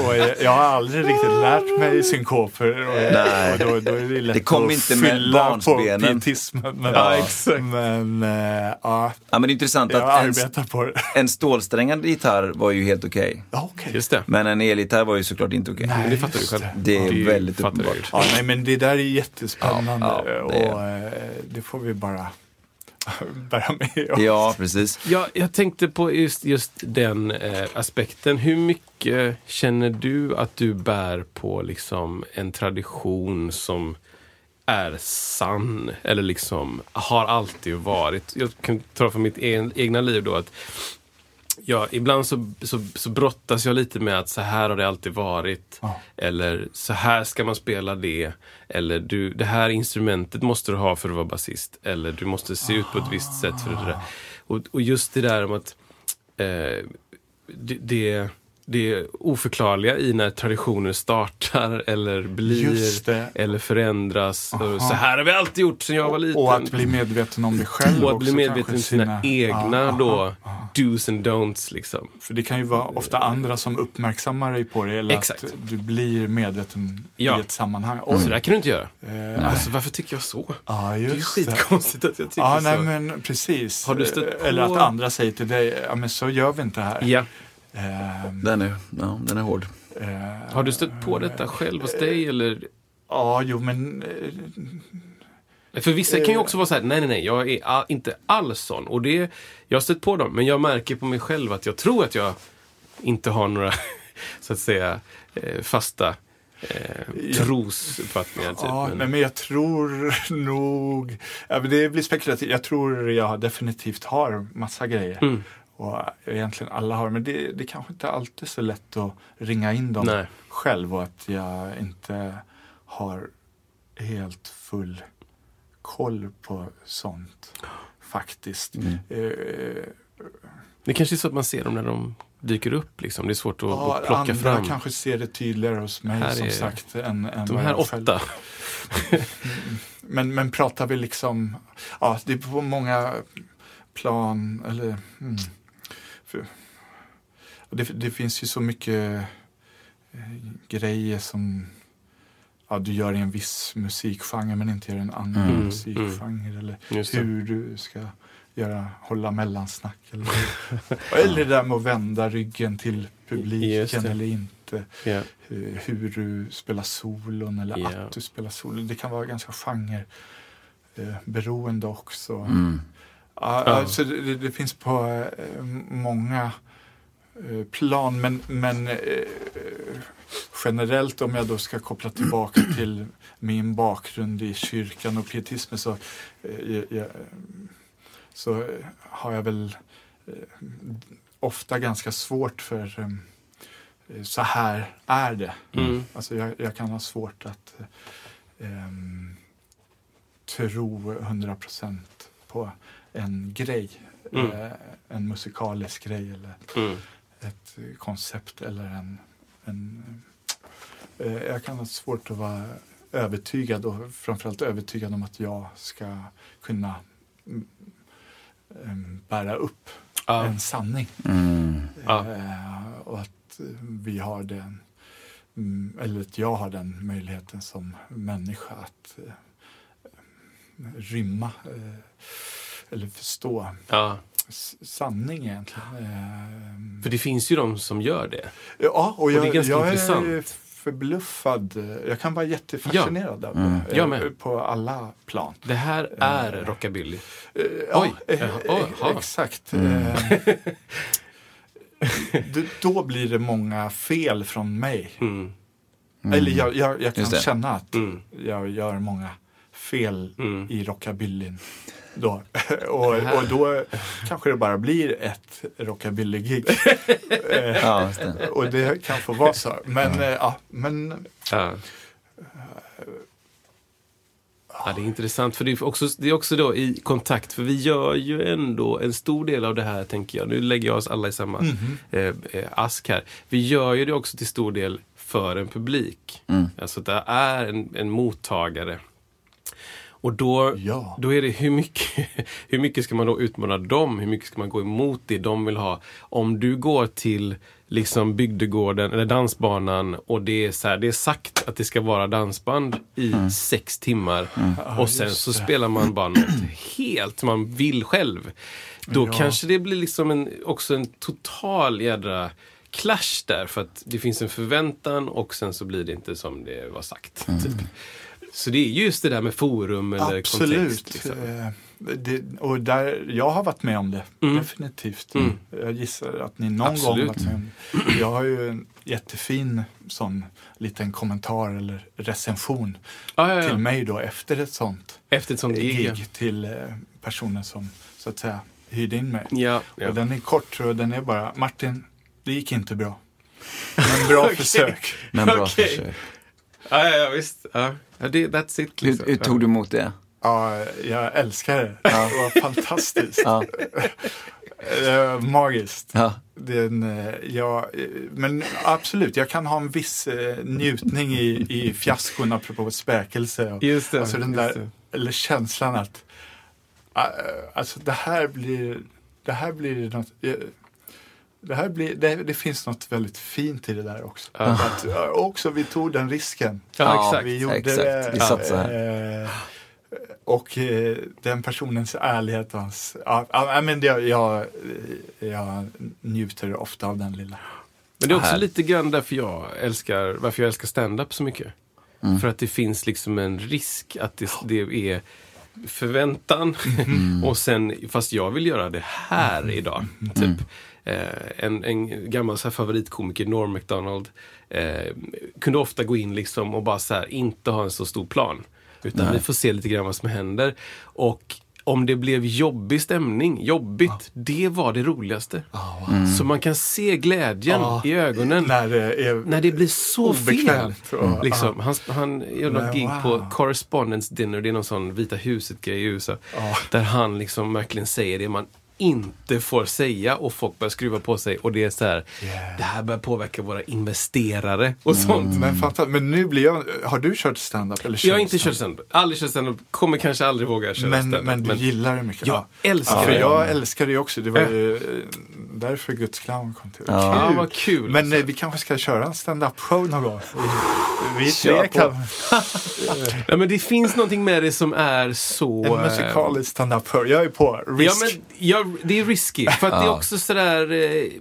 Och, och jag har aldrig riktigt lärt mig synkoper. Och, Nej. och då, då är det lätt Det kom att inte med fylla på barnsbenen. pietismen. Men, Ja, exakt. men äh, ja, Ja men det är intressant jag att en, på det. en stålsträngad gitarr var ju helt okej. Ja, okej. Just det. Men en elgitarr var ju såklart inte okej. Men det fattar du själv. det. Är väldigt uppenbart. Nej, men det där är jättespännande Ja, ja, det och eh, det får vi bara bära med oss. Ja, precis. Ja, jag tänkte på just, just den eh, aspekten. Hur mycket känner du att du bär på liksom en tradition som är sann eller liksom har alltid varit? Jag kan ta från mitt egna liv då att Ja, ibland så, så, så brottas jag lite med att så här har det alltid varit. Ja. Eller så här ska man spela det. Eller du, det här instrumentet måste du ha för att vara basist. Eller du måste se ut på ett visst sätt för det där. Och, och just det där om att eh, det, det, det oförklarliga i när traditioner startar eller blir det. eller förändras. Och så här har vi alltid gjort sedan jag var liten. Och att bli medveten om det själv Och att bli medveten om kanske, sina egna Ja, då ja, do's and don'ts liksom. För det kan ju vara ofta andra som uppmärksammar dig på det eller Exakt. att du blir medveten Ja. i ett sammanhang. Och så där kan du inte göra. Eh, Alltså varför tycker jag så? Ja, Det är ju det. skitkonstigt att jag tycker Ja, så. nej men precis. Har du stött på- Eller att andra säger till dig, ja men så gör vi inte här. Ja. Ehm, Den är, ja, den är hård. eh, Har du stött på detta själv hos dig eller? Ja, jo men eh, För vissa kan ju också vara så här, nej nej nej, jag är a- inte alls sån. Och det, jag har stött på dem, men jag märker på mig själv att jag tror att jag inte har några, så att säga, eh, fasta eh, trosuppfattningar. Typ. Ja, Men- men jag tror nog, ja, men det blir spekulativt, jag tror jag definitivt har massa grejer. Mm. Och egentligen alla har, men det, det kanske inte alltid är så lätt att ringa in dem Nej. själv och att jag inte har helt full koll på sånt faktiskt. Mm. Eh, Det kanske är så att man ser dem när de dyker upp. Liksom. Det är svårt att, ja, att plocka andra fram. kanske ser det tydligare hos mig Här som är- sagt. Än, än De här åtta. Men, men pratar vi liksom, ja det är på många plan, eller mm, för, det, det finns ju så mycket eh, grejer som ja, du gör i en viss musikgenre men inte gör i en annan Mm, musikgenre. Eller Just det. hur du ska göra, hålla mellansnack. Eller, eller det där med att vända ryggen till publiken eller inte. Ja. Eh, Hur du spelar solon eller Ja. att du spelar solon. Det kan vara ganska genre eh, beroende också. Mm. Ja. Alltså det, det- finns på eh, många eh, plan men, men eh, generellt om jag då ska koppla tillbaka till min bakgrund i kyrkan och pietismen så, jag, så har jag väl ofta ganska svårt för så här är det. Mm. Alltså jag, jag kan ha svårt att ehm, tro 100% på en grej. Mm. Eh, en musikalisk grej eller Mm. ett koncept eller en... en eh, jag kan ha svårt att vara övertygad och framförallt övertygad om att jag ska kunna mm, em, bära upp Ja. en sanning. Mm. Ja. Eh, och att eh, vi har den, mm, eller att jag har den möjligheten som människa att eh, rymma eh, eller förstå Ja. sanning egentligen. Eh, För det finns ju de som gör det. ja, och det är jag, ganska jag intressant. är förbluffad. Jag kan vara jättefascinerad av Mm. det. eh, Jag med. På alla plan. Det här är rockabilly. Eh, Oj. eh, Jaha, eh, jaha. exakt. Mm. Då blir det många fel från mig. Mm. Eller jag, jag, jag kan det. känna att Mm. jag gör många fel Mm. i rockabillyn. Då. och, och då kanske det bara blir ett rockabilly-gig. Eh, Ja, det. och det kan få vara så. Men, eh, ja, men Ja. Ja, det är intressant, för det är, också, det är också då i kontakt, för vi gör ju ändå en stor del av det här, tänker jag. Nu lägger jag oss alla i samma eh, eh, ask här. Vi gör ju det också till stor del för en publik. Mm. Alltså det är en, en mottagare. Och då, Ja. då är det hur mycket, hur mycket ska man då utmana dem? Hur mycket ska man gå emot det de vill ha? Om du går till liksom bygdegården eller dansbanan och det är, så här, det är sagt att det ska vara dansband i sex timmar och sen så spelar man bara något helt som man vill själv. Då Ja. kanske det blir liksom en, också en total jädra clash där för att det finns en förväntan och sen så blir det inte som det var sagt. Typ. Så det är just det där med forum eller Absolut. kontext. Liksom. Eh, Det, och där, jag har varit med om det, Mm. definitivt. Mm. Jag gissar att ni någon Absolut. gång varit med om det. Jag har ju en jättefin sån liten kommentar eller recension Ja, ja, till mig då efter ett sånt Efter ett sånt gig. gig till eh, personen som så att säga hyrde in mig. Ja, ja. Och den är kort och den är bara, Martin, det gick inte bra. Men bra försök. Men bra Okej. försök. Ja, ja, ja, visst. Ja. Ja, det, that's it. Hur, Liksom. hur tog du emot det? Ja, jag älskar det. Det var fantastiskt. Ja. Eh, magiskt. Ja. Den, eh, ja, eh, men absolut, jag kan ha en viss eh, njutning i, i fiaskon apropå spökelse. Och, Just det. alltså den just där, det. eller känslan att alltså det här blir, det här blir något, det, här blir, det, det finns något väldigt fint i det där också. Ja. Att, också vi tog den risken. Ja, exakt. Vi gjorde exakt. det. Vi satsade. eh, och eh, den personens ärlighet och hans... Ja, men det, jag, jag njuter ofta av den lilla. Men det är också Här. lite grann därför jag älskar, varför jag älskar stand-up så mycket. Mm. För att det finns liksom en risk att det, det är förväntan. Mm. och sen, fast jag vill göra det här idag. Typ. Eh, en, en gammal så här, favoritkomiker, Norm MacDonald, eh, kunde ofta gå in liksom och bara så här, inte ha en så stor plan. Utan Nej. vi får se lite grann vad som händer. Och om det blev jobbig stämning, jobbigt, det var det roligaste. Så man kan se glädjen Ja. i ögonen När det är när det blir så fel. Och, Liksom, han han gör något gig wow. på Correspondence Dinner, det är någon sån Vita huset-grej i USA. Där han liksom verkligen säger det man inte får säga och folk börjar skruva på sig och det är så här, Yeah. det här börjar påverka våra investerare och sånt. Men, men nu blir jag... Har du kört stand-up? Eller Jag har inte kört stand-up, aldrig kört stand-up, kommer kanske aldrig våga köra Men, stand-up. men du gillar det mycket? Jag älskar ja, för det. Jag älskar det också. Det var Ja. ju, eh, därför Guds clown kom till. Ja, vad kul. Men alltså. vi kanske ska köra en stand-up show någon gång. Vi tre kan... ja, men det finns någonting med det som är så... En musikalisk stand-up show. Jag är på. Ja, Risk. men det är risky. För att det är också sådär, eh,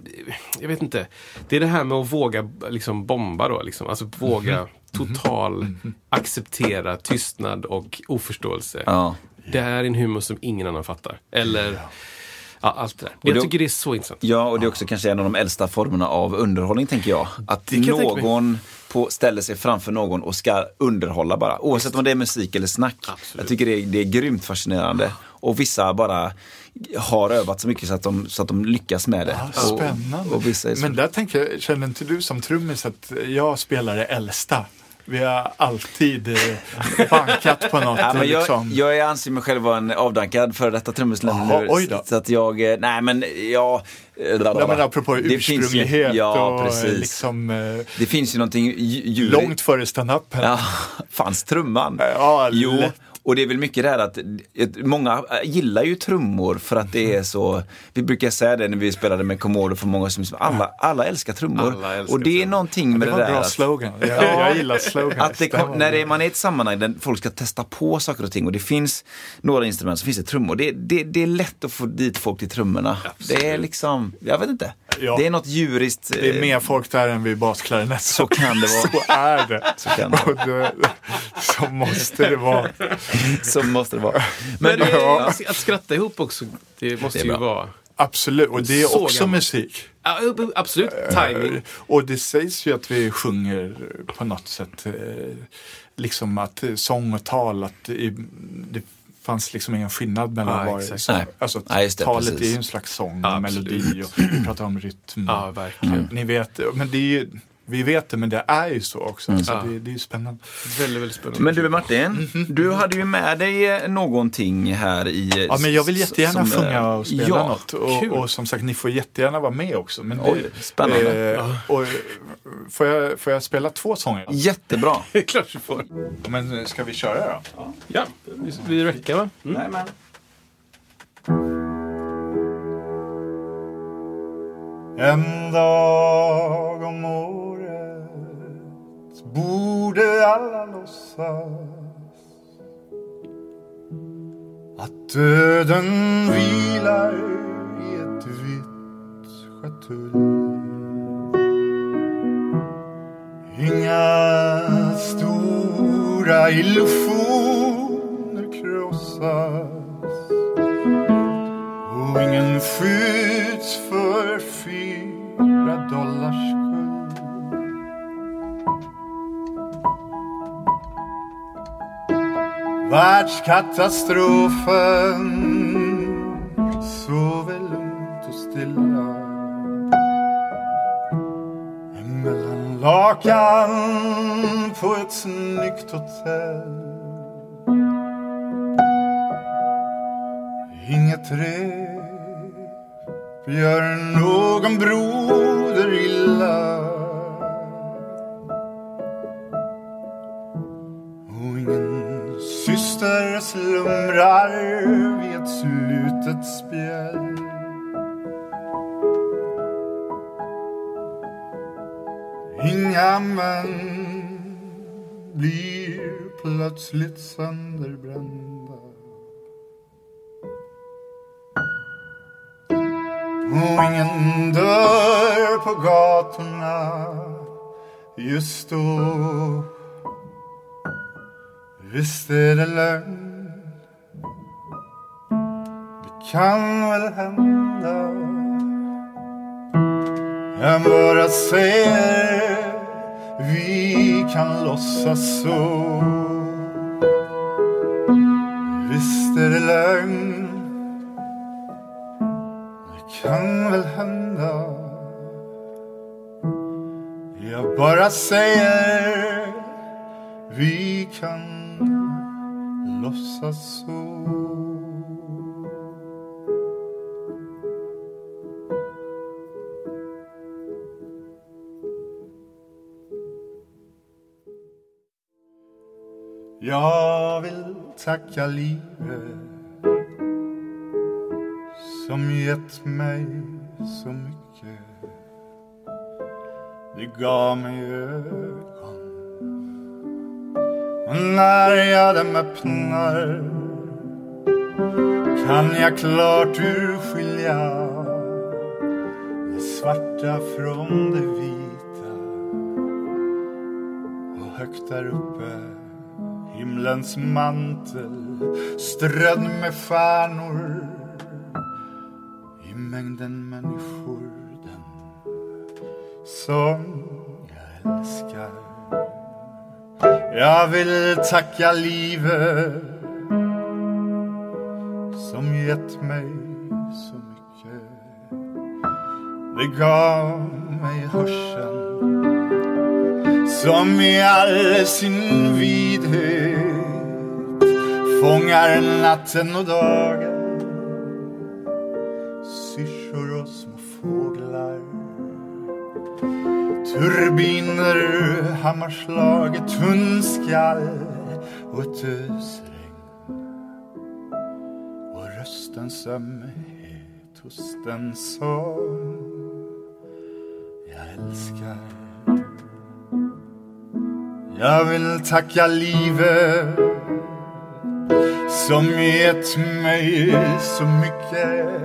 jag vet inte. Det är det här med att våga liksom bomba då. Liksom. Alltså våga total acceptera tystnad och oförståelse. Ja. Det här är en humor som ingen annan fattar. Eller ja, allt det där. Jag tycker det är så intressant. Ja, och det är också kanske en av de äldsta formerna av underhållning, tänker jag. Att någon på, ställer sig framför någon och ska underhålla bara. Oavsett om det är musik eller snack. Absolut. Jag tycker det är, det är grymt fascinerande. Och vissa bara har övat så mycket så att de, så att de lyckas med det. Ja, Spännande. Och, och vissa. Men där tänker jag, känner inte du som trummis att jag spelar det äldsta? Vi har alltid eh, bankat på något. Ja, men jag, liksom. jag anser mig själv vara en avdankad före detta Jaha, nu. Så att jag, eh, nej men jag... Nej, men apropå Det finns ju- ursprunglighet ja, och eh, precis. liksom eh, Det finns ju någonting dju- djurigt. långt före stand-upen. Ja, fanns trumman? Ja, jo, lätt. Och det är väl mycket det här att ett- många gillar ju trummor för att det är så, vi brukar säga det när vi spelade med Commodore för många som alla, alla älskar trummor. Alla älskar och det är någonting med Det det, var en där bra att- slogan. Jag, jag gillar slogan. att det kom, när det, är- man är i ett sammanhang där folk ska testa på saker och ting och det finns några instrument så finns det trummor. Det, det, det är lätt att få dit folk till trummorna. Det är liksom, jag vet inte. Ja. Det är något djuriskt. Det är eh, mer folk där än vid basklarinett. Så kan det vara. Så är det. Så kan det Och det, så måste det vara. Så måste det vara. Men det, Ja. att, att skratta ihop också, det måste Det ju vara... Absolut, och det är Så också gammalt. musik. Ja, absolut, timing. Eh, Och det sägs ju att vi sjunger på något sätt, eh, liksom att eh, sång och tal, att det, det fanns liksom ingen skillnad mellan varje exakt. sång. Nej. Alltså, just det, talet precis. är ju en slags sång, och melodi och vi pratar om rytm. Ja, verkligen. Ni vet, men det är ju, vi vet det, men det är ju så också. Så Ja. det, det är ju spännande. Väldigt, väldigt spännande. Men du Martin, du hade ju med dig eh, någonting här i... eh, Ja, men jag vill jättegärna som, eh, sjunga och spela ja, något. Och, kul. och som sagt, ni får jättegärna vara med också. Men det, Oj, spännande. Eh, och, eh, får, jag, får jag spela två sånger? Jättebra. Det är klart du får. Men eh, ska vi köra då? Ja, vi, vi räcker va? Mm. En dag om året borde alla låtsas att döden vilar i ett vitt schatull. Inga stora illusioner krossas och ingen skjuts för Världskatastrofen. Sover lugnt och stilla. Mellan lakan på ett snyggt hotell. Inget rep gör någon broder illa. Slumrar vid ett slutet spjäll. Inga män blir plötsligt sönderbrända. Och ingen dör på gatorna just då. Visst är det lögn kan väl hända. Jag bara säger Vi kan låtsas så. Visst är det lögn. Det kan väl hända. Jag bara säger Vi kan låtsas så. Jag vill tacka livet som gett mig så mycket. Du gav mig ögon och när jag dem öppnar kan jag klart urskilja det svarta från det vita och högt där uppe himlens mantel strödd med stjärnor i mängden människor den som jag älskar jag vill tacka livet som gett mig så mycket. Det gav mig hörseln som i all sin vidhet fångar natten och dagen. Syrsor och små fåglar Turbiner, hammarslag, tunnskall och ett ösregn och röstens ömhet hos den som jag älskar. Jag vill tacka livet som gett mig så mycket.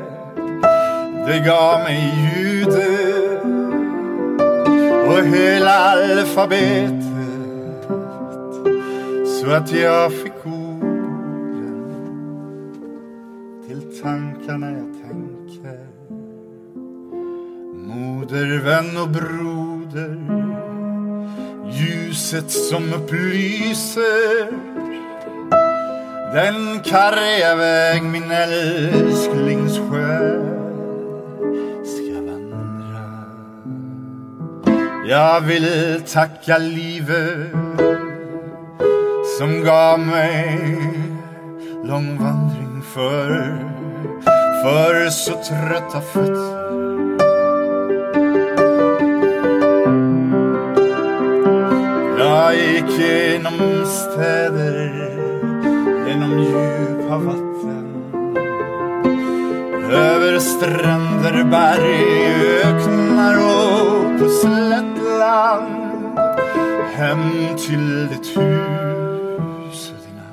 Det gav mig ljudet och hela alfabetet så att jag fick orden till tankarna jag tänker. Moder, vän och broder ljuset som upplyser den karga väg min älsklings själ ska vandra. Jag vill tacka livet som gav mig lång vandring för, för så trötta fötter. Jag gick genom städer, genom djupa vatten. Över stränder, berg, öknar och på slättland Hem till ditt hus och dina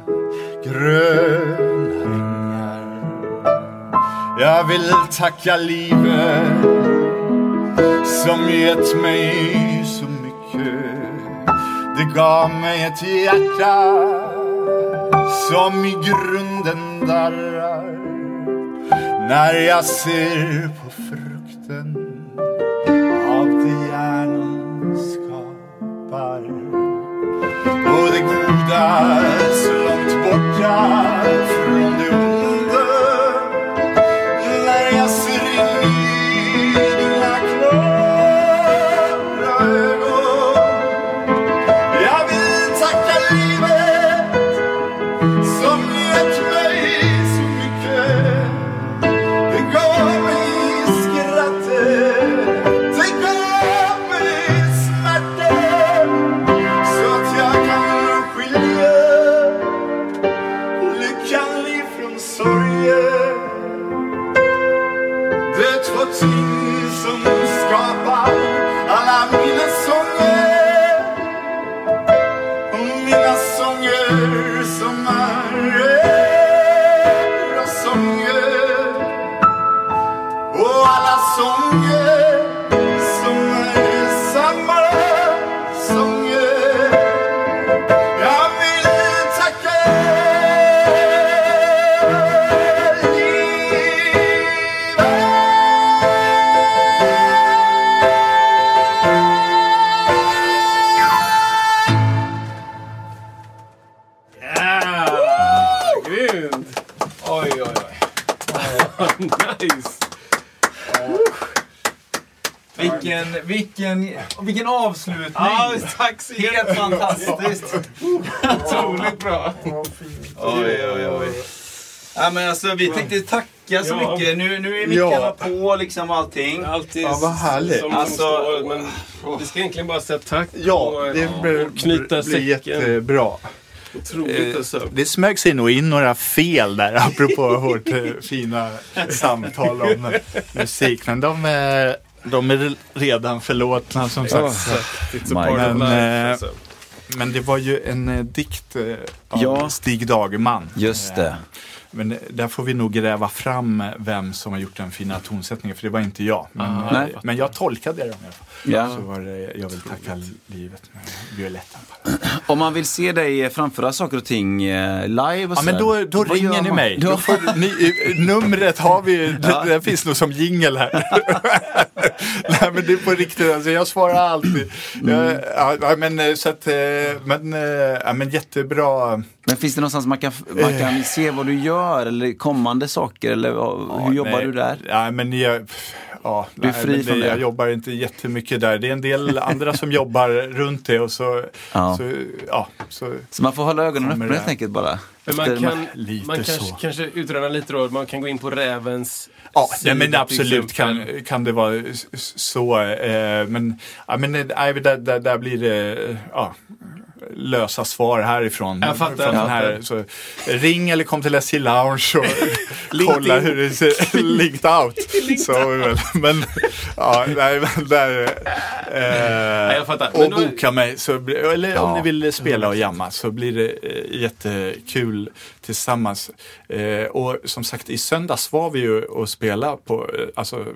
gröna ängar Jag vill tacka livet som gett mig så mycket. Det gav mig ett hjärta som i grunden darrar. När jag ser på frukten av det hjärnan skapar. Och det goda så långt borta vilken, vilken avslutning! Ja, tack så Helt fantastiskt! Otroligt bra. Oj, oj, oj. Ja, men alltså, vi tänkte tacka så Ja. mycket. Nu, nu är mickarna Ja. på liksom allting. Alltid Ja, vad härligt. som Alltså- står, men vi ska egentligen bara säga tack Ja, och, det blir, och knyta blir jättebra. Otroligt alltså. Det smög sig nog in några fel där apropå vårt eh, fina samtal om musik. Men de är, de är redan förlåtna som sagt. Life. Men, Alltså. Men det var ju en eh, dikt eh, av Ja. Stig Dagerman. Just det. Men där får vi nog gräva fram vem som har gjort den fina tonsättningen, för det var inte jag. Men, Ah, eh, men jag tolkade dem i alla fall. Ja. Så var det, jag vill tacka livet med violetten. Om man vill se dig framföra saker och ting eh, live och Ja, men då, då ringer ni mig. Ja. Då får ni, eh, numret har vi, det, det finns nog som jingel här. Nej men det är på riktigt, alltså, jag svarar alltid. Jag, ja, ja, men, så att, men, ja, men jättebra. Men finns det någonstans man kan, man kan se vad du gör eller kommande saker eller vad- hur jobbar nej, du där? Ja, men jag, ja, Du är nej, fri men från det. Jag jobbar inte jättemycket där. Det är en del andra som jobbar runt det och så, Ja. så, ja, så Så man får hålla ögonen öppna det. helt enkelt bara. Men man kan, lite man kanske, så. kanske utröna lite då, man kan gå in på Rävens Ja, nej, men absolut kan, kan det vara så. Eh, men ja, men eh, nej, där, där, där blir det eh, ja, lösa svar härifrån. Jag fattar, Från den här, så, ring eller kom till SJ Lounge och kolla hur det ser linked out. så, men ja, nej, men där. Eh, jag fattar. Och Men då- boka mig. Så, eller om Ja. ni vill spela och jamma så blir det eh, jättekul tillsammans. Eh, och som sagt i söndags var vi ju och spela på eh, alltså,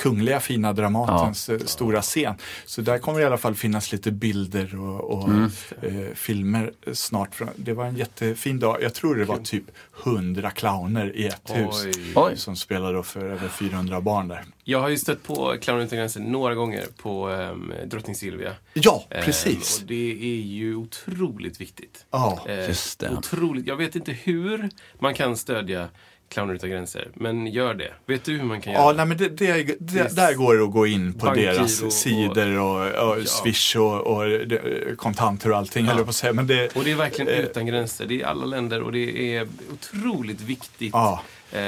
Kungliga Fina Dramatens eh, stora scen. Så där kommer det i alla fall finnas lite bilder och, och Mm. eh, filmer snart. från- Det var en jättefin dag. Jag tror det var typ 100 clowner i ett hus. Oj. Oj. Som spelade för över 400 barn där. Jag har ju stött på Clownen utan gränser några gånger på um, Drottning Silvia. Ja, Ehm, precis. och det är ju otroligt viktigt. Ja, Eh, just det. Otroligt. Jag vet inte hur man kan stödja Clowner utan gränser, men gör det. Vet du hur man kan Ja, göra? nej, men det, det, det, Det- där går det att gå in på deras och- sidor och, och Swish och, och kontanter och allting, höll jag på att säga. Men det, Och det är verkligen Eh, utan gränser. Det är alla länder och det är otroligt viktigt. Ja. Eh,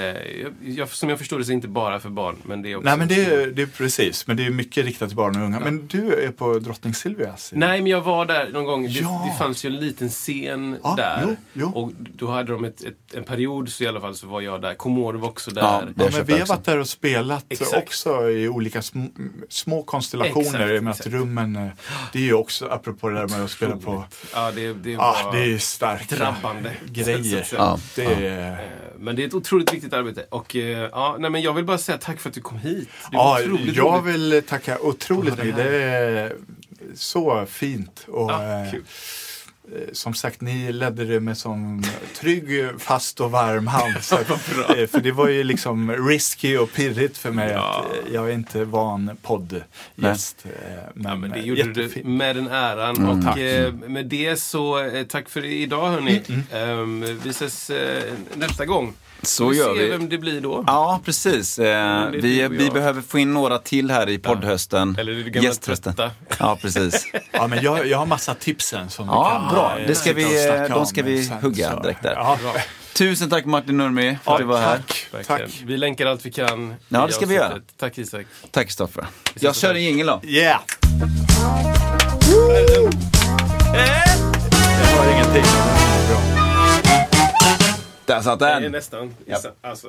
jag, som jag förstår det så är det inte bara för barn, men det är också... nej, men det, är- det är precis. Men det är mycket riktat till barn och unga. Men du är på Drottning Silvias? Nej, men jag var där någon gång. Det, Ja. det fanns ju en liten scen Ja, där. jo, jo. Och då hade de ett, ett, en period så i alla fall så var jag där. Comore var också där. Ja, Ja, men vi har varit där och spelat Exakt. också i olika små, små konstellationer. Exakt, med att rummen, eh, det är ju också, apropå det där med att spela på, Ja, det, det ja, var det är starka drabbande. grejer. Så- Ja. Det är, Eh, Men det är ett otroligt viktigt arbete. Och eh, ja, nej, men jag vill bara säga tack för att du kom hit. Ja, jag roligt. vill tacka otroligt mycket. det är så fint. Och, Ja, eh, som sagt, ni ledde det med sån trygg, fast och varm hand. Så, att, eh, för det var ju liksom risky och pirrigt för mig. Ja. Att, eh, jag är inte van poddgäst. eh, Men, Ja, men det eh, gjorde du jättefint. med den äran. Mm, och tack. Mm, eh, med det så, eh, tack för idag hörni. Ehm, vi ses eh, nästa gång. Så vi gör vi. vem det blir då. Ja, precis. Eh, vi, vi behöver få in några till här i poddhösten. Eller det gamla Gästhösten. trötta. Ja, precis. Ja, men jag, jag har massa tipsen som Ja, vi kan bra. eh, Det ska vi, eh, de ska vi sen, hugga så. direkt där. Ja, Tusen tack Martin Nurmi för att du var här. tack. Vi länkar allt vi kan. Ja, det ska vi göra. Tack Isak. Tack Stoffe. ses Jag kör en jingel då. Yeah! Jag har ingenting. Där satt Det är den. nästan. Alltså.